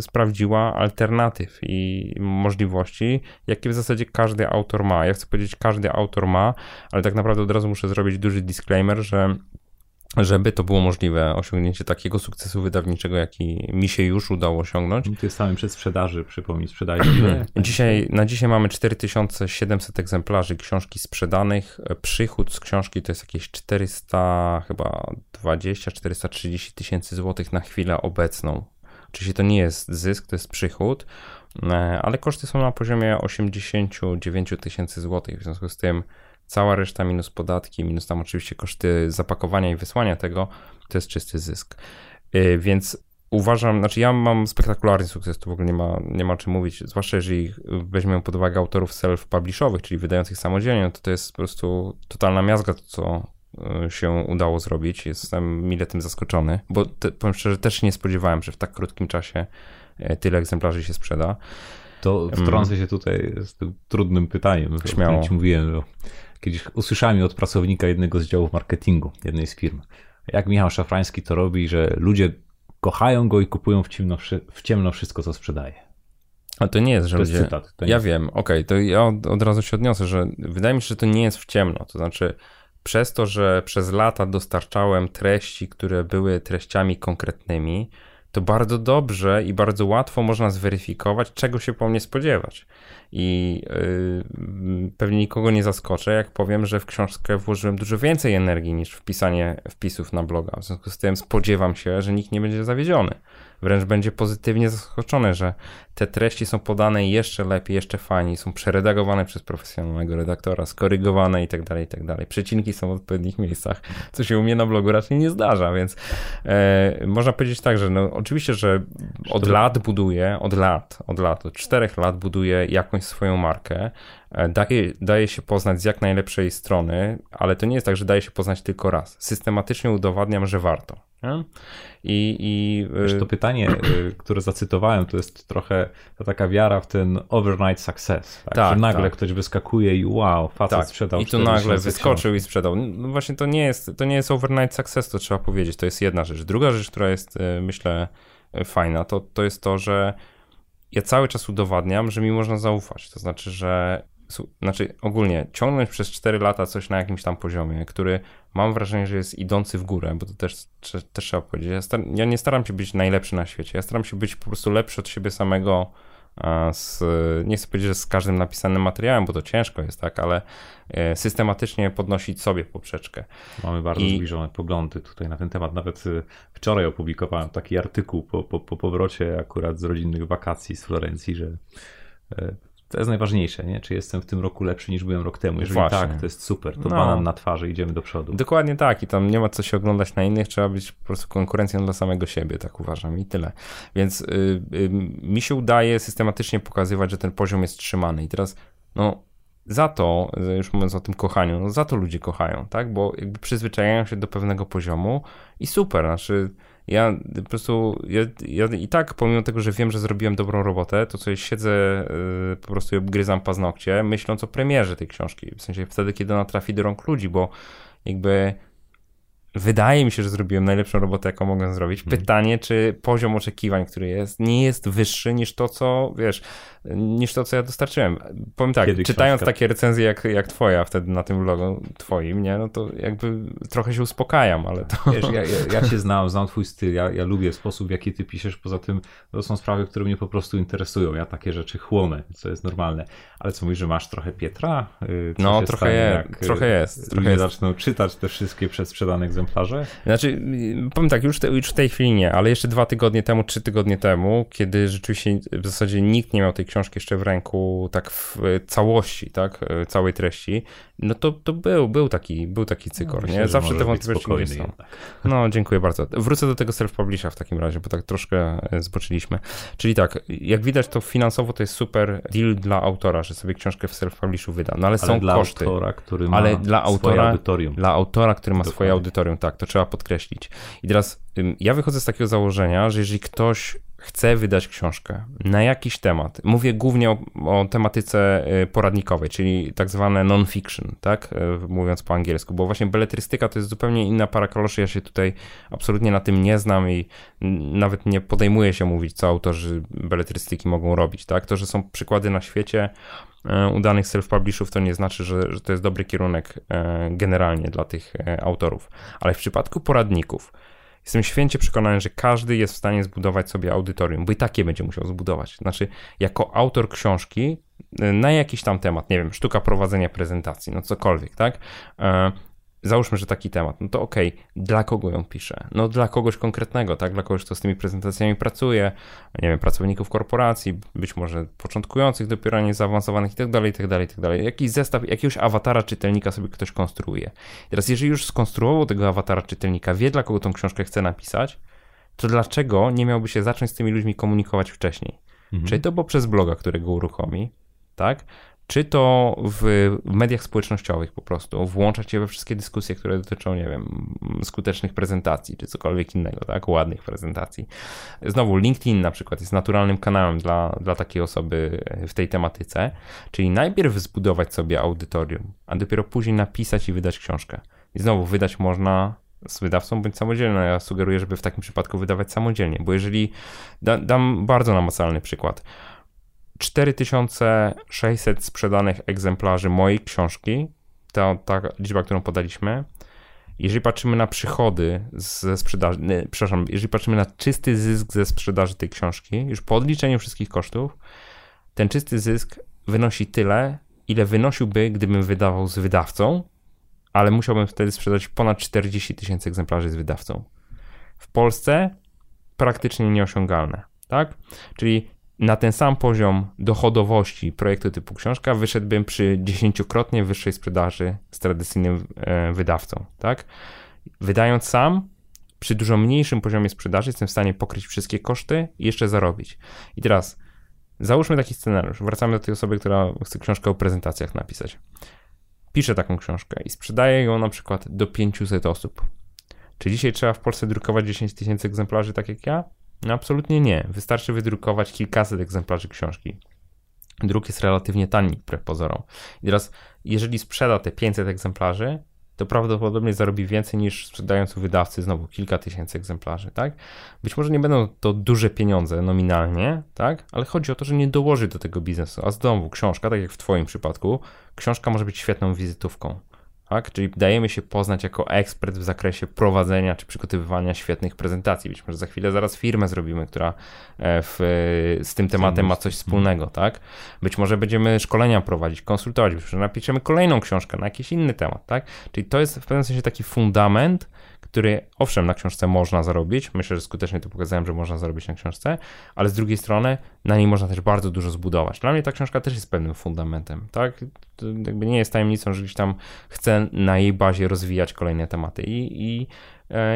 sprawdziła alternatyw i możliwości, jakie w zasadzie każdy autor ma. Ja chcę powiedzieć, każdy autor ma, ale tak naprawdę od razu muszę zrobić duży disclaimer, że żeby to było możliwe, osiągnięcie takiego sukcesu wydawniczego, jaki mi się już udało osiągnąć. Ty samym przed sprzedaży, przypomnij, sprzedaj dzisiaj, Na dzisiaj mamy 4700 egzemplarzy książki sprzedanych. Przychód z książki to jest jakieś 400, chyba 20-430 tysięcy złotych na chwilę obecną. Oczywiście to nie jest zysk, to jest przychód, e, ale koszty są na poziomie 89 tysięcy złotych. W związku z tym Cała reszta minus podatki, minus tam oczywiście koszty zapakowania i wysłania tego, to jest czysty zysk. Y, więc uważam, znaczy ja mam spektakularny sukces, tu w ogóle nie ma, nie ma o czym mówić, zwłaszcza jeżeli weźmiemy pod uwagę autorów self-publishowych, czyli wydających samodzielnie, no to to jest po prostu totalna miazga to, co y, się udało zrobić. Jestem mile tym zaskoczony, bo te, powiem szczerze, też nie spodziewałem, że w tak krótkim czasie y, tyle egzemplarzy się sprzeda. To wtrącę się tutaj z tym trudnym pytaniem, Śmiało. ci mówiłem. Kiedyś usłyszałem od pracownika jednego z działów marketingu jednej z firm, jak Michał Szafrański to robi, że ludzie kochają go i kupują w ciemno, w ciemno wszystko, co sprzedaje. A to nie jest, że to ludzie... Jest cytat, ja jest... wiem, okej, okay, to ja od, od razu się odniosę, że wydaje mi się, że to nie jest w ciemno, to znaczy przez to, że przez lata dostarczałem treści, które były treściami konkretnymi, to bardzo dobrze i bardzo łatwo można zweryfikować, czego się po mnie spodziewać. I yy, pewnie nikogo nie zaskoczę, jak powiem, że w książkę włożyłem dużo więcej energii niż w pisanie wpisów na bloga. W związku z tym spodziewam się, że nikt nie będzie zawiedziony wręcz będzie pozytywnie zaskoczony, że te treści są podane jeszcze lepiej, jeszcze fajniej, są przeredagowane przez profesjonalnego redaktora, skorygowane i tak dalej, i tak dalej. Przecinki są w odpowiednich miejscach, co się u mnie na blogu raczej nie zdarza, więc e, można powiedzieć tak, że no, oczywiście, że od lat buduję, od lat, od lat, od czterech lat buduję jakąś swoją markę, e, daje, daje się poznać z jak najlepszej strony, ale to nie jest tak, że daje się poznać tylko raz. Systematycznie udowadniam, że warto. Nie? I, i Wiesz, to pytanie, y, które zacytowałem, to jest trochę to taka wiara w ten overnight success. Tak? tak że nagle tak. ktoś wyskakuje i wow, facet tak. sprzedał I tu nagle wyskoczył i sprzedał. No właśnie to nie, jest, to nie jest overnight success, to trzeba powiedzieć. To jest jedna rzecz. Druga rzecz, która jest y, myślę fajna, to, to jest to, że ja cały czas udowadniam, że mi można zaufać. To znaczy, że znaczy ogólnie ciągnąć przez 4 lata coś na jakimś tam poziomie, który mam wrażenie, że jest idący w górę, bo to też, też trzeba powiedzieć. Ja, star- ja, nie staram się być najlepszy na świecie, ja staram się być po prostu lepszy od siebie samego z, nie chcę powiedzieć, że z każdym napisanym materiałem, bo to ciężko jest, tak, ale e, systematycznie podnosić sobie poprzeczkę. Mamy bardzo I... zbliżone poglądy tutaj na ten temat. Nawet e, wczoraj opublikowałem taki artykuł po, po, po powrocie akurat z rodzinnych wakacji z Florencji, że e, to jest najważniejsze, nie? Czy jestem w tym roku lepszy niż byłem rok temu? Jeżeli Właśnie. tak, to jest super, to no. banan na twarzy, idziemy do przodu. Dokładnie tak i tam nie ma co się oglądać na innych, trzeba być po prostu konkurencją dla samego siebie, tak uważam i tyle. Więc y, y, mi się udaje systematycznie pokazywać, że ten poziom jest trzymany i teraz, no za to, już mówiąc o tym kochaniu, no za to ludzie kochają, tak? Bo jakby przyzwyczajają się do pewnego poziomu i super, znaczy ja po prostu, ja, ja, i tak pomimo tego, że wiem, że zrobiłem dobrą robotę, to sobie siedzę, yy, po prostu gryzam paznokcie, myśląc o premierze tej książki, w sensie wtedy, kiedy ona trafi do rąk ludzi, bo jakby wydaje mi się, że zrobiłem najlepszą robotę, jaką mogłem zrobić. Mhm. Pytanie, czy poziom oczekiwań, który jest, nie jest wyższy niż to, co, wiesz, niż to, co ja dostarczyłem. Powiem tak, Kiedy czytając książka... takie recenzje jak, jak twoja wtedy na tym vlogu twoim, nie, no to jakby trochę się uspokajam, ale to... Wiesz, ja, ja, ja się znam, znam twój styl, ja, ja lubię sposób, w jaki ty piszesz, poza tym to są sprawy, które mnie po prostu interesują, ja takie rzeczy chłonę, co jest normalne. Ale co mówisz, że masz trochę Pietra? Y, co no, trochę, je, jak trochę jest. Trochę jest. zaczną czytać te wszystkie przedsprzedane egzemplarze? Znaczy, powiem tak, już, te, już w tej chwili nie, ale jeszcze dwa tygodnie temu, trzy tygodnie temu, kiedy rzeczywiście w zasadzie nikt nie miał tej książki jeszcze w ręku, tak w całości, tak, całej treści, no to, to był, był taki, był taki cykor, no, nie? Zawsze te wątpliwości są. No, dziękuję bardzo. Wrócę do tego self-publisha w takim razie, bo tak troszkę e, zboczyliśmy. Czyli tak, jak widać, to finansowo to jest super deal dla autora, że sobie książkę w self-publishu wyda, no ale, ale są dla koszty. Autora, który ma ale dla autora, audytorium. Dla autora, który ma Dokładnie. swoje audytorium, tak, to trzeba podkreślić. I teraz ja wychodzę z takiego założenia, że jeżeli ktoś chce wydać książkę na jakiś temat, mówię głównie o, o tematyce y, poradnikowej, czyli tak zwane non-fiction, tak, y, mówiąc po angielsku, bo właśnie beletrystyka to jest zupełnie inna para kaloszy, ja się tutaj absolutnie na tym nie znam i nawet nie podejmuję się mówić, co autorzy beletrystyki mogą robić, tak, to, że są przykłady na świecie y, udanych self-publishów, to nie znaczy, że, że to jest dobry kierunek generalnie dla tych autorów, ale w przypadku poradników, Jestem święcie przekonany, że każdy jest w stanie zbudować sobie audytorium, bo i takie będzie musiał zbudować. Znaczy, jako autor książki y, na jakiś tam temat, nie wiem, sztuka prowadzenia prezentacji, no cokolwiek, tak? Załóżmy, że taki temat, no to okej, okay, dla kogo ją piszę? No dla kogoś konkretnego, tak? Dla kogoś, kto z tymi prezentacjami pracuje, nie wiem, pracowników korporacji, być może początkujących, dopiero nie zaawansowanych i tak dalej, i tak dalej, i tak dalej. Jakiś zestaw, jakiegoś awatara czytelnika sobie ktoś konstruuje. Teraz, jeżeli już skonstruował tego awatara czytelnika, wie dla kogo tą książkę chce napisać, to dlaczego nie miałby się zacząć z tymi ludźmi komunikować wcześniej? Mhm. Czyli to poprzez bloga, którego uruchomi, tak? Czy to w mediach społecznościowych po prostu, włączać je we wszystkie dyskusje, które dotyczą, nie wiem, skutecznych prezentacji, czy cokolwiek innego, tak, ładnych prezentacji. Znowu, LinkedIn na przykład jest naturalnym kanałem dla, dla takiej osoby w tej tematyce, czyli najpierw zbudować sobie audytorium, a dopiero później napisać i wydać książkę. I znowu, wydać można z wydawcą bądź samodzielnie. Ja sugeruję, żeby w takim przypadku wydawać samodzielnie, bo jeżeli, da, dam bardzo namacalny przykład, 4600 sprzedanych egzemplarzy mojej książki, ta, ta liczba, którą podaliśmy, jeżeli patrzymy na przychody ze sprzedaży, nie, przepraszam, jeżeli patrzymy na czysty zysk ze sprzedaży tej książki, już po odliczeniu wszystkich kosztów, ten czysty zysk wynosi tyle, ile wynosiłby, gdybym wydawał z wydawcą, ale musiałbym wtedy sprzedać ponad 40 tysięcy egzemplarzy z wydawcą. W Polsce praktycznie nieosiągalne, tak? Czyli na ten sam poziom dochodowości projektu typu książka wyszedłbym przy dziesięciokrotnie wyższej sprzedaży z tradycyjnym e, wydawcą, tak? Wydając sam, przy dużo mniejszym poziomie sprzedaży jestem w stanie pokryć wszystkie koszty i jeszcze zarobić. I teraz załóżmy taki scenariusz. Wracamy do tej osoby, która chce książkę o prezentacjach napisać. Pisze taką książkę i sprzedaje ją na przykład do 500 osób. Czy dzisiaj trzeba w Polsce drukować 10 tysięcy egzemplarzy, tak jak ja? No absolutnie nie. Wystarczy wydrukować kilkaset egzemplarzy książki. Druk jest relatywnie tani, wbrew pozorom. I teraz, jeżeli sprzeda te 500 egzemplarzy, to prawdopodobnie zarobi więcej niż sprzedając u wydawcy znowu kilka tysięcy egzemplarzy, tak? Być może nie będą to duże pieniądze nominalnie, tak? Ale chodzi o to, że nie dołoży do tego biznesu. A znowu książka, tak jak w Twoim przypadku, książka może być świetną wizytówką tak? Czyli dajemy się poznać jako ekspert w zakresie prowadzenia czy przygotowywania świetnych prezentacji. Być może za chwilę zaraz firmę zrobimy, która e, w, z tym tematem ma coś wspólnego, tak? Być może będziemy szkolenia prowadzić, konsultować, być może napiszemy kolejną książkę na jakiś inny temat, tak? Czyli to jest w pewnym sensie taki fundament, który owszem, na książce można zarobić. Myślę, że skutecznie to pokazałem, że można zarobić na książce, ale z drugiej strony na niej można też bardzo dużo zbudować. Dla mnie ta książka też jest pewnym fundamentem, tak? To jakby nie jest tajemnicą, że gdzieś tam chcę na jej bazie rozwijać kolejne tematy i, i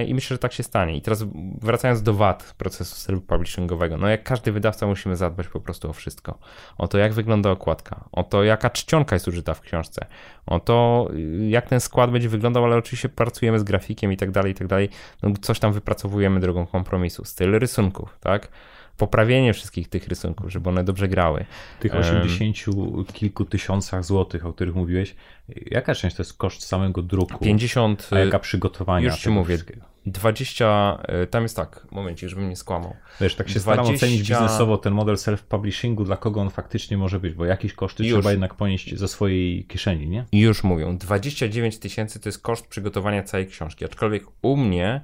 I myślę, że tak się stanie. I teraz wracając do wad procesu self-publishingowego, no jak każdy wydawca musimy zadbać po prostu o wszystko. O to, jak wygląda okładka, o to, jaka czcionka jest użyta w książce, o to, jak ten skład będzie wyglądał, ale oczywiście pracujemy z grafikiem i tak dalej, i tak dalej. No, coś tam wypracowujemy drogą kompromisu. Styl rysunków, tak? Poprawienie wszystkich tych rysunków, żeby one dobrze grały. Tych 80 kilku tysiącach złotych, o których mówiłeś, jaka część to jest koszt samego druku? 50. A jaka przygotowania? Już ci mówię. 20, e, tam jest tak, momencie, żebym nie skłamał. Wiesz, tak się 20... staram ocenić biznesowo ten model self-publishingu, dla kogo on faktycznie może być, bo jakieś koszty Już. trzeba jednak ponieść ze swojej kieszeni, nie? Już mówią, 29 tysięcy to jest koszt przygotowania całej książki, aczkolwiek u mnie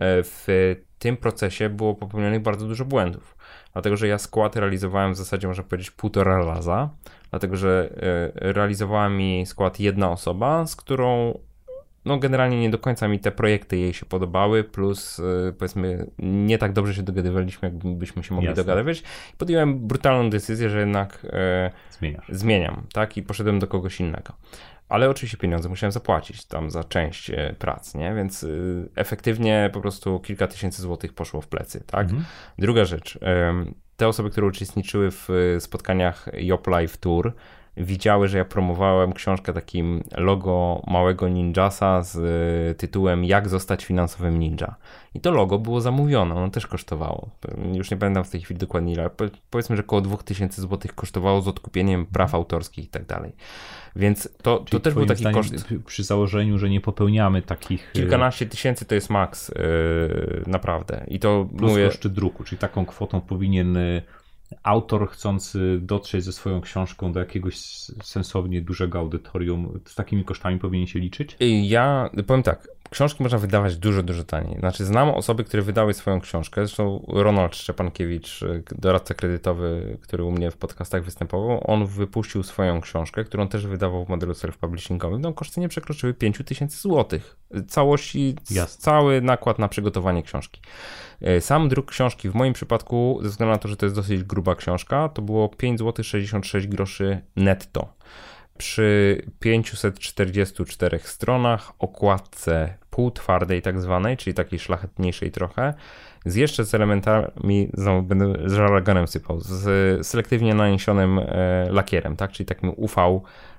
w tym procesie było popełnionych bardzo dużo błędów. Dlatego że ja skład realizowałem w zasadzie, można powiedzieć, półtora raza, dlatego że e, realizowała mi skład jedna osoba, z którą no generalnie nie do końca mi te projekty jej się podobały, plus e, powiedzmy nie tak dobrze się dogadywaliśmy, jakbyśmy się mogli Jasne. dogadywać. Podjąłem brutalną decyzję, że jednak e, zmieniam, tak, i poszedłem do kogoś innego ale oczywiście pieniądze musiałem zapłacić tam za część e, prac, nie? Więc y, efektywnie po prostu kilka tysięcy złotych poszło w plecy, tak? Mhm. Druga rzecz, te osoby, które uczestniczyły w e, spotkaniach Yop Live Tour, widziały, że ja promowałem książkę takim logo małego ninjasa z e, tytułem Jak zostać finansowym ninja. I to logo było zamówione, ono też kosztowało. Już nie pamiętam w tej chwili dokładnie ile, ale powiedzmy, że około 2000 zł kosztowało z odkupieniem praw autorskich i tak dalej. Więc to, to też był taki koszt. Przy założeniu, że nie popełniamy takich. Y, Kilkanaście tysięcy to jest maks, yy, naprawdę. I to Plus mówię... koszty druku, czyli taką kwotą powinien y, autor chcący dotrzeć ze swoją książką do jakiegoś sensownie dużego audytorium, z takimi kosztami powinien się liczyć? Ja powiem tak, książki można wydawać dużo, dużo taniej. Znaczy, znam osoby, które wydały swoją książkę. Zresztą Ronald Szczepankiewicz, doradca kredytowy, który u mnie w podcastach występował, on wypuścił swoją książkę, którą też wydawał w modelu self-publishingowym. No, koszty nie przekroczyły 5000 złotych. Całości, Jasne. cały nakład na przygotowanie książki. E, sam druk książki w moim przypadku, ze względu na to, że to jest dosyć gruba książka, to było 5 zł 66 groszy netto przy 544 stronach, okładce półtwardej tak zwanej, czyli takiej szlachetniejszej trochę, z jeszcze z elementami, znowu będę żaraganem sypał, z selektywnie naniesionym e, lakierem, tak, czyli takim UV,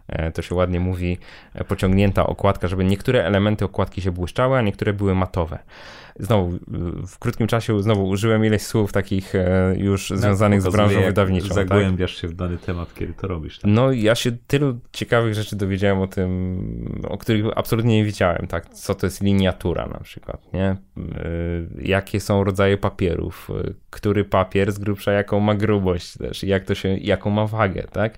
e, to się ładnie mówi, e, pociągnięta okładka, żeby niektóre elementy okładki się błyszczały, a niektóre były matowe znowu w krótkim czasie znowu użyłem ileś słów takich e, już no, związanych z branżą wydawniczą. Zagłębiasz tak? się w dany temat, kiedy to robisz. Tak? No ja się tylu ciekawych rzeczy dowiedziałem o tym, o których absolutnie nie wiedziałem, tak? Co to jest liniatura na przykład, nie? E, jakie są rodzaje papierów, e, który papier z grubsza jaką ma grubość też, jak to się, jaką ma wagę, tak?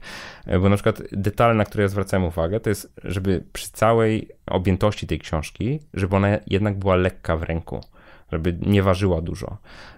Bo na przykład detale, na które ja zwracałem uwagę, to jest, żeby przy całej objętości tej książki, żeby ona jednak była lekka w ręku żeby nie ważyła dużo.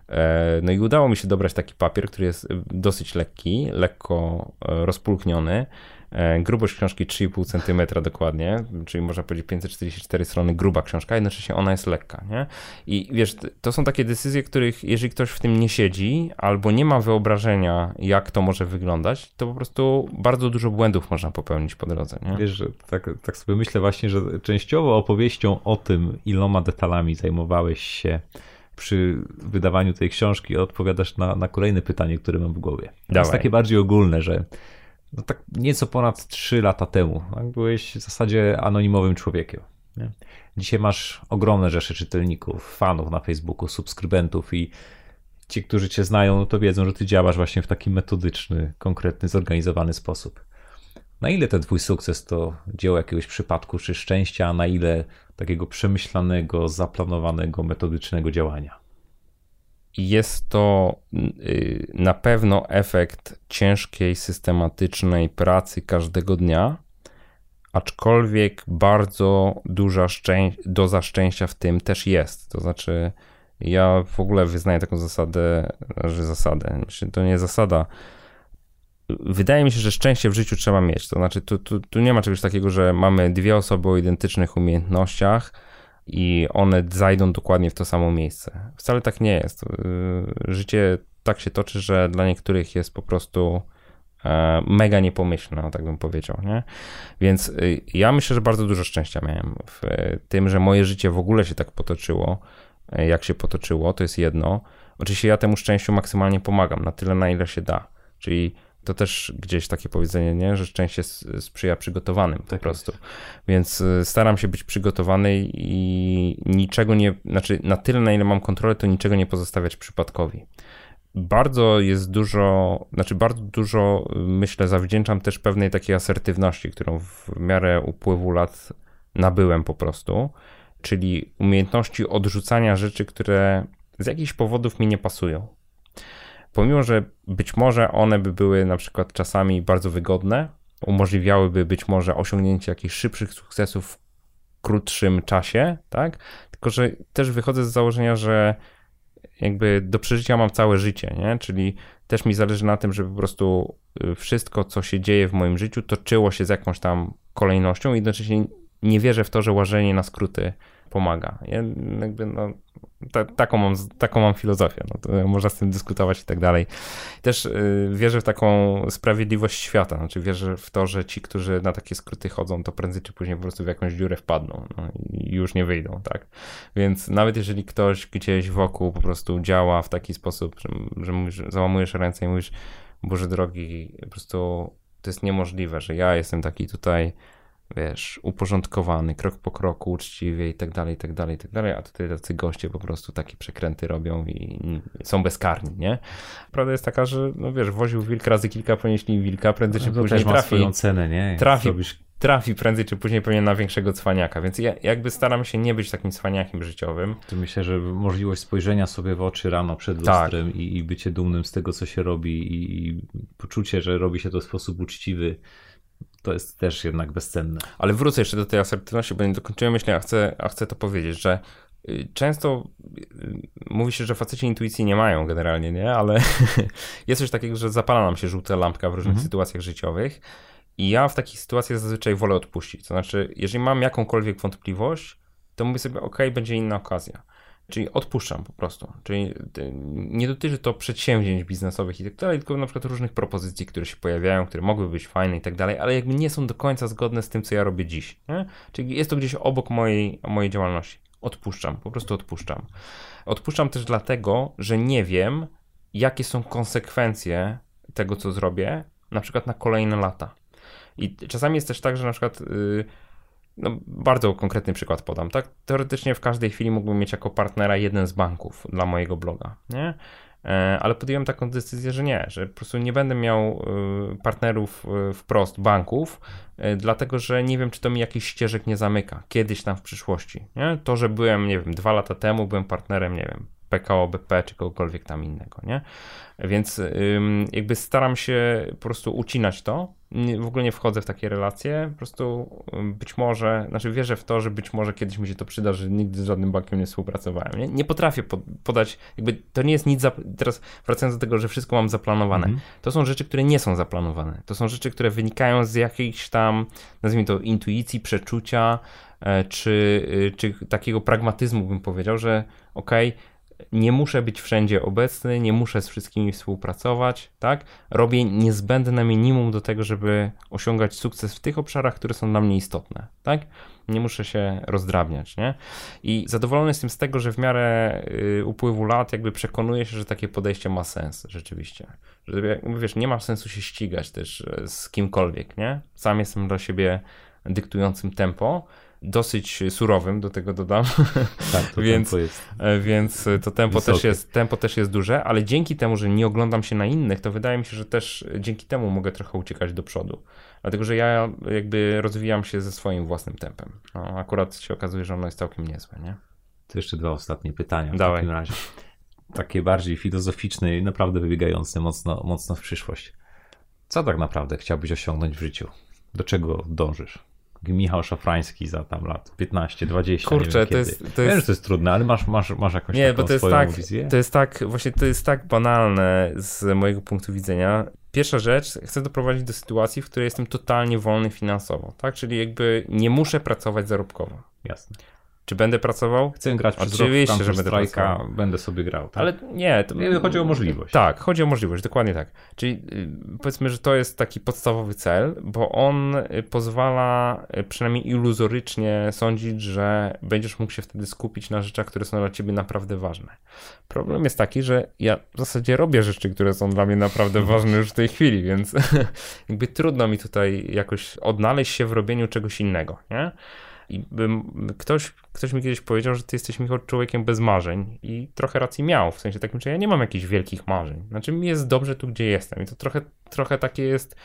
E, no i udało mi się dobrać taki papier, który jest dosyć lekki, lekko e, rozpulchniony. E, grubość książki 3,5 cm dokładnie, czyli można powiedzieć 544 strony, gruba książka, jednocześnie ona jest lekka, nie? I wiesz, to są takie decyzje, których jeżeli ktoś w tym nie siedzi albo nie ma wyobrażenia, jak to może wyglądać, to po prostu bardzo dużo błędów można popełnić po drodze, nie? Wiesz, że tak, tak sobie myślę właśnie, że częściowo opowieścią o tym, iloma detalami zajmowałeś się przy wydawaniu tej książki odpowiadasz na, na kolejne pytanie, które mam w głowie. To jest takie bardziej ogólne, że no tak nieco ponad 3 lata temu tak? byłeś w zasadzie anonimowym człowiekiem. Nie? Dzisiaj masz ogromne rzesze czytelników, fanów na Facebooku, subskrybentów i ci, którzy cię znają, no to wiedzą, że ty działasz właśnie w taki metodyczny, konkretny, zorganizowany sposób. Na ile ten twój sukces to dzieło jakiegoś przypadku czy szczęścia, a na ile takiego przemyślanego, zaplanowanego, metodycznego działania? Jest to y, na pewno efekt ciężkiej, systematycznej pracy każdego dnia, aczkolwiek bardzo duża doza szczęścia w tym też jest. To znaczy, ja w ogóle wyznaję taką zasadę, że zasadę, to nie zasada. Wydaje mi się, że szczęście w życiu trzeba mieć. To znaczy, tu, tu, tu nie ma czegoś takiego, że mamy dwie osoby o identycznych umiejętnościach i one zajdą dokładnie w to samo miejsce. Wcale tak nie jest. Y, życie tak się toczy, że dla niektórych jest po prostu e, mega niepomyślne, tak bym powiedział, nie? Więc y, ja myślę, że bardzo dużo szczęścia miałem w tym, że moje życie w ogóle się tak potoczyło, e, jak się potoczyło, to jest jedno. Oczywiście ja temu szczęściu maksymalnie pomagam, na tyle, na ile się da. Czyli to też gdzieś takie powiedzenie, nie? że szczęście sprzyja przygotowanym po tak prostu. Jest. Więc y, staram się być przygotowany i niczego nie, znaczy na tyle, na ile mam kontrolę, to niczego nie pozostawiać przypadkowi. Bardzo jest dużo, znaczy bardzo dużo, y, myślę, zawdzięczam też pewnej takiej asertywności, którą w miarę upływu lat nabyłem po prostu, czyli umiejętności odrzucania rzeczy, które z jakichś powodów mi nie pasują pomimo, że być może one by były na przykład czasami bardzo wygodne, umożliwiałyby być może osiągnięcie jakichś szybszych sukcesów w krótszym czasie, tak? Tylko, że też wychodzę z założenia, że jakby do przeżycia mam całe życie, nie? Czyli też mi zależy na tym, żeby po prostu y, wszystko, co się dzieje w moim życiu, toczyło się z jakąś tam kolejnością i jednocześnie nie wierzę w to, że łażenie na skróty pomaga. Ja jakby no, ta, taką, mam, taką mam filozofię. No, można z tym dyskutować i tak dalej. Też y, wierzę w taką sprawiedliwość świata. Znaczy wierzę w to, że ci, którzy na takie skróty chodzą, to prędzej czy później po prostu w jakąś dziurę wpadną no, i już nie wyjdą, tak? Więc nawet jeżeli ktoś gdzieś wokół po prostu działa w taki sposób, że, że, mówisz, załamujesz ręce i mówisz, Boże drogi, po prostu to jest niemożliwe, że ja jestem taki tutaj wiesz, uporządkowany, krok po kroku, uczciwie i tak dalej, i tak dalej, i tak dalej, a tutaj tacy goście po prostu takie przekręty robią i są bezkarni, nie? Prawda jest taka, że, no wiesz, woził wilk razy kilka, ponieśli wilka, prędzej czy no, później też trafi. swoją cenę, nie? trafi, trafi prędzej czy później pewnie na większego cwaniaka, więc ja jakby staram się nie być takim cwaniakiem życiowym. To myślę, że możliwość spojrzenia sobie w oczy rano przed tak. lustrem tak. i, i bycie dumnym z tego, co się robi i, i poczucie, że robi się to w sposób uczciwy, to jest też jednak bezcenne. Ale wrócę jeszcze do tej asertywności, bo nie dokończyłem myśli, a chcę, a chcę to powiedzieć, że y, często y, mówi się, że faceci intuicji nie mają generalnie, nie? Ale jest coś takiego, że zapala nam się żółta lampka w różnych mhm. sytuacjach życiowych i ja w takich sytuacjach zazwyczaj wolę odpuścić. To znaczy, jeżeli mam jakąkolwiek wątpliwość, to mówię sobie, ok, będzie inna okazja. Czyli odpuszczam po prostu. Czyli y, nie dotyczy to przedsięwzięć biznesowych i tak dalej, tylko na przykład różnych propozycji, które się pojawiają, które mogły być fajne i tak dalej, ale jakby nie są do końca zgodne z tym, co ja robię dziś. Nie? Czyli jest to gdzieś obok mojej, mojej działalności. Odpuszczam, po prostu odpuszczam. Odpuszczam też dlatego, że nie wiem, jakie są konsekwencje tego, co zrobię, na przykład na kolejne lata. I czasami jest też tak, że na przykład. Yy, no, bardzo konkretny przykład podam, tak? Teoretycznie w każdej chwili mógłbym mieć jako partnera jeden z banków dla mojego bloga, nie? E, ale podjąłem taką decyzję, że nie, że po prostu nie będę miał e, partnerów e, wprost banków, dlatego że nie wiem, czy to mi jakiś ścieżek nie zamyka kiedyś tam w przyszłości. Nie? To, że byłem, nie wiem, dwa lata temu byłem partnerem, nie wiem, PKO BP czy kogokolwiek tam innego, nie? Więc jakby staram się po prostu ucinać to. W ogóle nie wchodzę w takie relacje. Po prostu być może, znaczy wierzę w to, że być może kiedyś mi się to przyda, że nigdy z żadnym bankiem nie współpracowałem. Nie, nie potrafię podać, jakby to nie jest nic. Teraz wracając do tego, że wszystko mam zaplanowane. Mhm. To są rzeczy, które nie są zaplanowane. To są rzeczy, które wynikają z jakiejś tam, nazwijmy to, intuicji, przeczucia, e, czy, y, czy takiego pragmatyzmu, bym powiedział, że okej, okay, nie muszę być wszędzie obecny, nie muszę z wszystkimi współpracować, tak? Robię niezbędne minimum do tego, żeby osiągać sukces w tych obszarach, które są dla mnie istotne, tak? Nie muszę się rozdrabniać, nie? I zadowolony jestem z tego, że w miarę y, upływu lat jakby przekonuję się, że takie podejście ma sens rzeczywiście. Że wiesz, nie ma sensu się ścigać też e, z kimkolwiek, nie? Sam jestem dla siebie dyktującym tempo, dosyć surowym, do tego dodam. Tak, to więc, tempo jest. E, więc to tempo też, jest, tempo też jest duże, ale dzięki temu, że nie oglądam się na innych, to wydaje mi się, że też dzięki temu mogę trochę uciekać do przodu. Dlatego, że ja jakby rozwijam się ze swoim własnym tempem. No, akurat się okazuje, że ono jest całkiem niezłe, nie? To jeszcze dwa ostatnie pytania w Dawaj. takim razie. Takie bardziej filozoficzne i naprawdę wybiegające mocno, mocno w przyszłość. Co tak naprawdę chciałbyś osiągnąć w życiu? Do czego dążysz? Michał Szafrański za tam lat 15, 20. Kurczę, wiem, to, jest, to jest. Wiem, że to jest trudne, ale masz, masz, masz jakąś nie, bo to jest tak, wizję? To jest tak, właśnie to jest tak banalne z mojego punktu widzenia. Pierwsza rzecz, chcę doprowadzić do sytuacji, w której jestem totalnie wolny finansowo, tak? Czyli jakby nie muszę pracować zarobkowo. Jasne. Czy będę pracował? Chcę grać przez Oczywiście, rok że będę pracował. Będę sobie grał. Tak? Ale nie. To... Nie, chodzi o możliwość. Tak, chodzi o możliwość, dokładnie tak. Czyli y, powiedzmy, że to jest taki podstawowy cel, bo on y, pozwala y, przynajmniej iluzorycznie sądzić, że będziesz mógł się wtedy skupić na rzeczach, które są dla ciebie naprawdę ważne. Problem jest taki, że ja w zasadzie robię rzeczy, które są dla mnie naprawdę ważne już w tej chwili, więc jakby trudno mi tutaj jakoś odnaleźć się w robieniu czegoś innego, nie? I bym, ktoś, ktoś mi kiedyś powiedział, że ty jesteś Michał człowiekiem bez marzeń i trochę racji miał, w sensie takim, że ja nie mam jakichś wielkich marzeń. Znaczy mi jest dobrze tu, gdzie jestem i to trochę, trochę takie jest,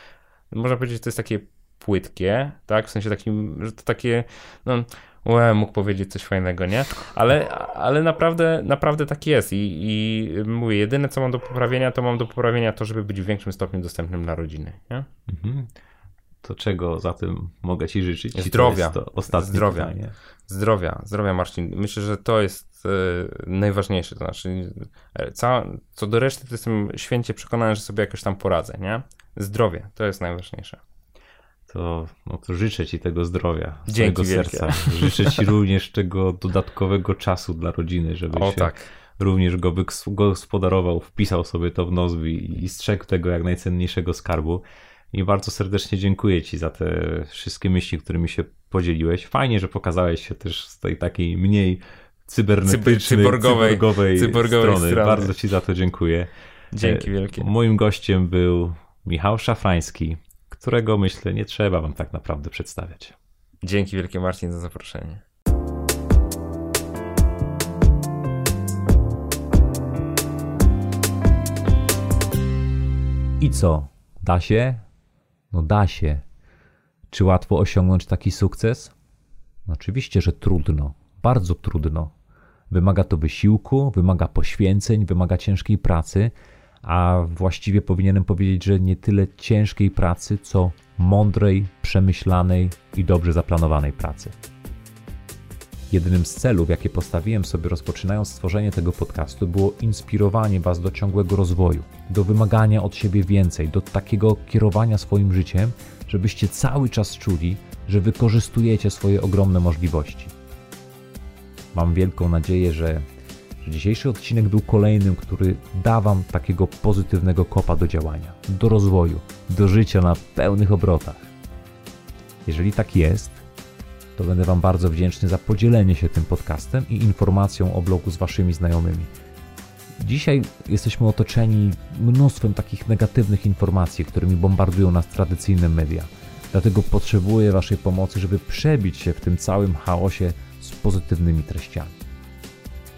można powiedzieć, że to jest takie płytkie, tak, w sensie takim, że to takie, no, Ue, mógł powiedzieć coś fajnego, nie? Ale, ale naprawdę, naprawdę tak jest I, i mówię, jedyne co mam do poprawienia, to mam do poprawienia to, żeby być w większym stopniu dostępnym dla rodziny, nie? Mhm to czego za tym mogę Ci życzyć? Zdrowia. To, ostatnie zdrowia. Pytanie. Zdrowia, zdrowia Marcin. Myślę, że to jest e, najważniejsze. To znaczy, e, cała, co do reszty, to jestem święcie przekonany, że sobie jakoś tam poradzę, nie? Zdrowie, to jest najważniejsze. To, no to życzę Ci tego zdrowia z Dzięki serca. Życzę Ci również tego dodatkowego czasu dla rodziny, żeby o, się tak. również go gospodarował, wpisał sobie to w nozwi i strzegł tego jak najcenniejszego skarbu. I bardzo serdecznie dziękuję Ci za te wszystkie myśli, którymi się podzieliłeś. Fajnie, że pokazałeś się też z tej takiej mniej cybernetycznej, cyborgowej, cyborgowej, cyborgowej strony. strony. Bardzo Ci za to dziękuję. Dzięki wielkie. Moim gościem był Michał Szafrański, którego myślę nie trzeba Wam tak naprawdę przedstawiać. Dzięki wielkie Marcin za zaproszenie. I co? Da się? No da się. Czy łatwo osiągnąć taki sukces? No oczywiście, że trudno, bardzo trudno. Wymaga to wysiłku, wymaga poświęceń, wymaga ciężkiej pracy, a właściwie powinienem powiedzieć, że nie tyle ciężkiej pracy, co mądrej, przemyślanej i dobrze zaplanowanej pracy. Jednym z celów, jakie postawiłem sobie rozpoczynając stworzenie tego podcastu, było inspirowanie Was do ciągłego rozwoju, do wymagania od siebie więcej, do takiego kierowania swoim życiem, żebyście cały czas czuli, że wykorzystujecie swoje ogromne możliwości. Mam wielką nadzieję, że, że dzisiejszy odcinek był kolejnym, który da Wam takiego pozytywnego kopa do działania, do rozwoju, do życia na pełnych obrotach. Jeżeli tak jest, to będę Wam bardzo wdzięczny za podzielenie się tym podcastem i informacją o blogu z Waszymi znajomymi. Dzisiaj jesteśmy otoczeni mnóstwem takich negatywnych informacji, którymi bombardują nas tradycyjne media. Dlatego potrzebuję Waszej pomocy, żeby przebić się w tym całym chaosie z pozytywnymi treściami.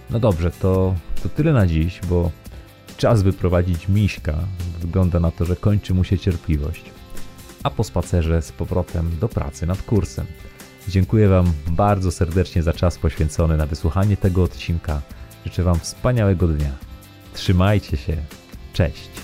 No dobrze, to, to tyle na dziś, bo czas wyprowadzić miśka. Wygląda na to, że kończy mu się cierpliwość. A po spacerze z powrotem do pracy nad kursem. Dziękuję Wam bardzo serdecznie za czas poświęcony na wysłuchanie tego odcinka. Życzę Wam wspaniałego dnia. Trzymajcie się. Cześć.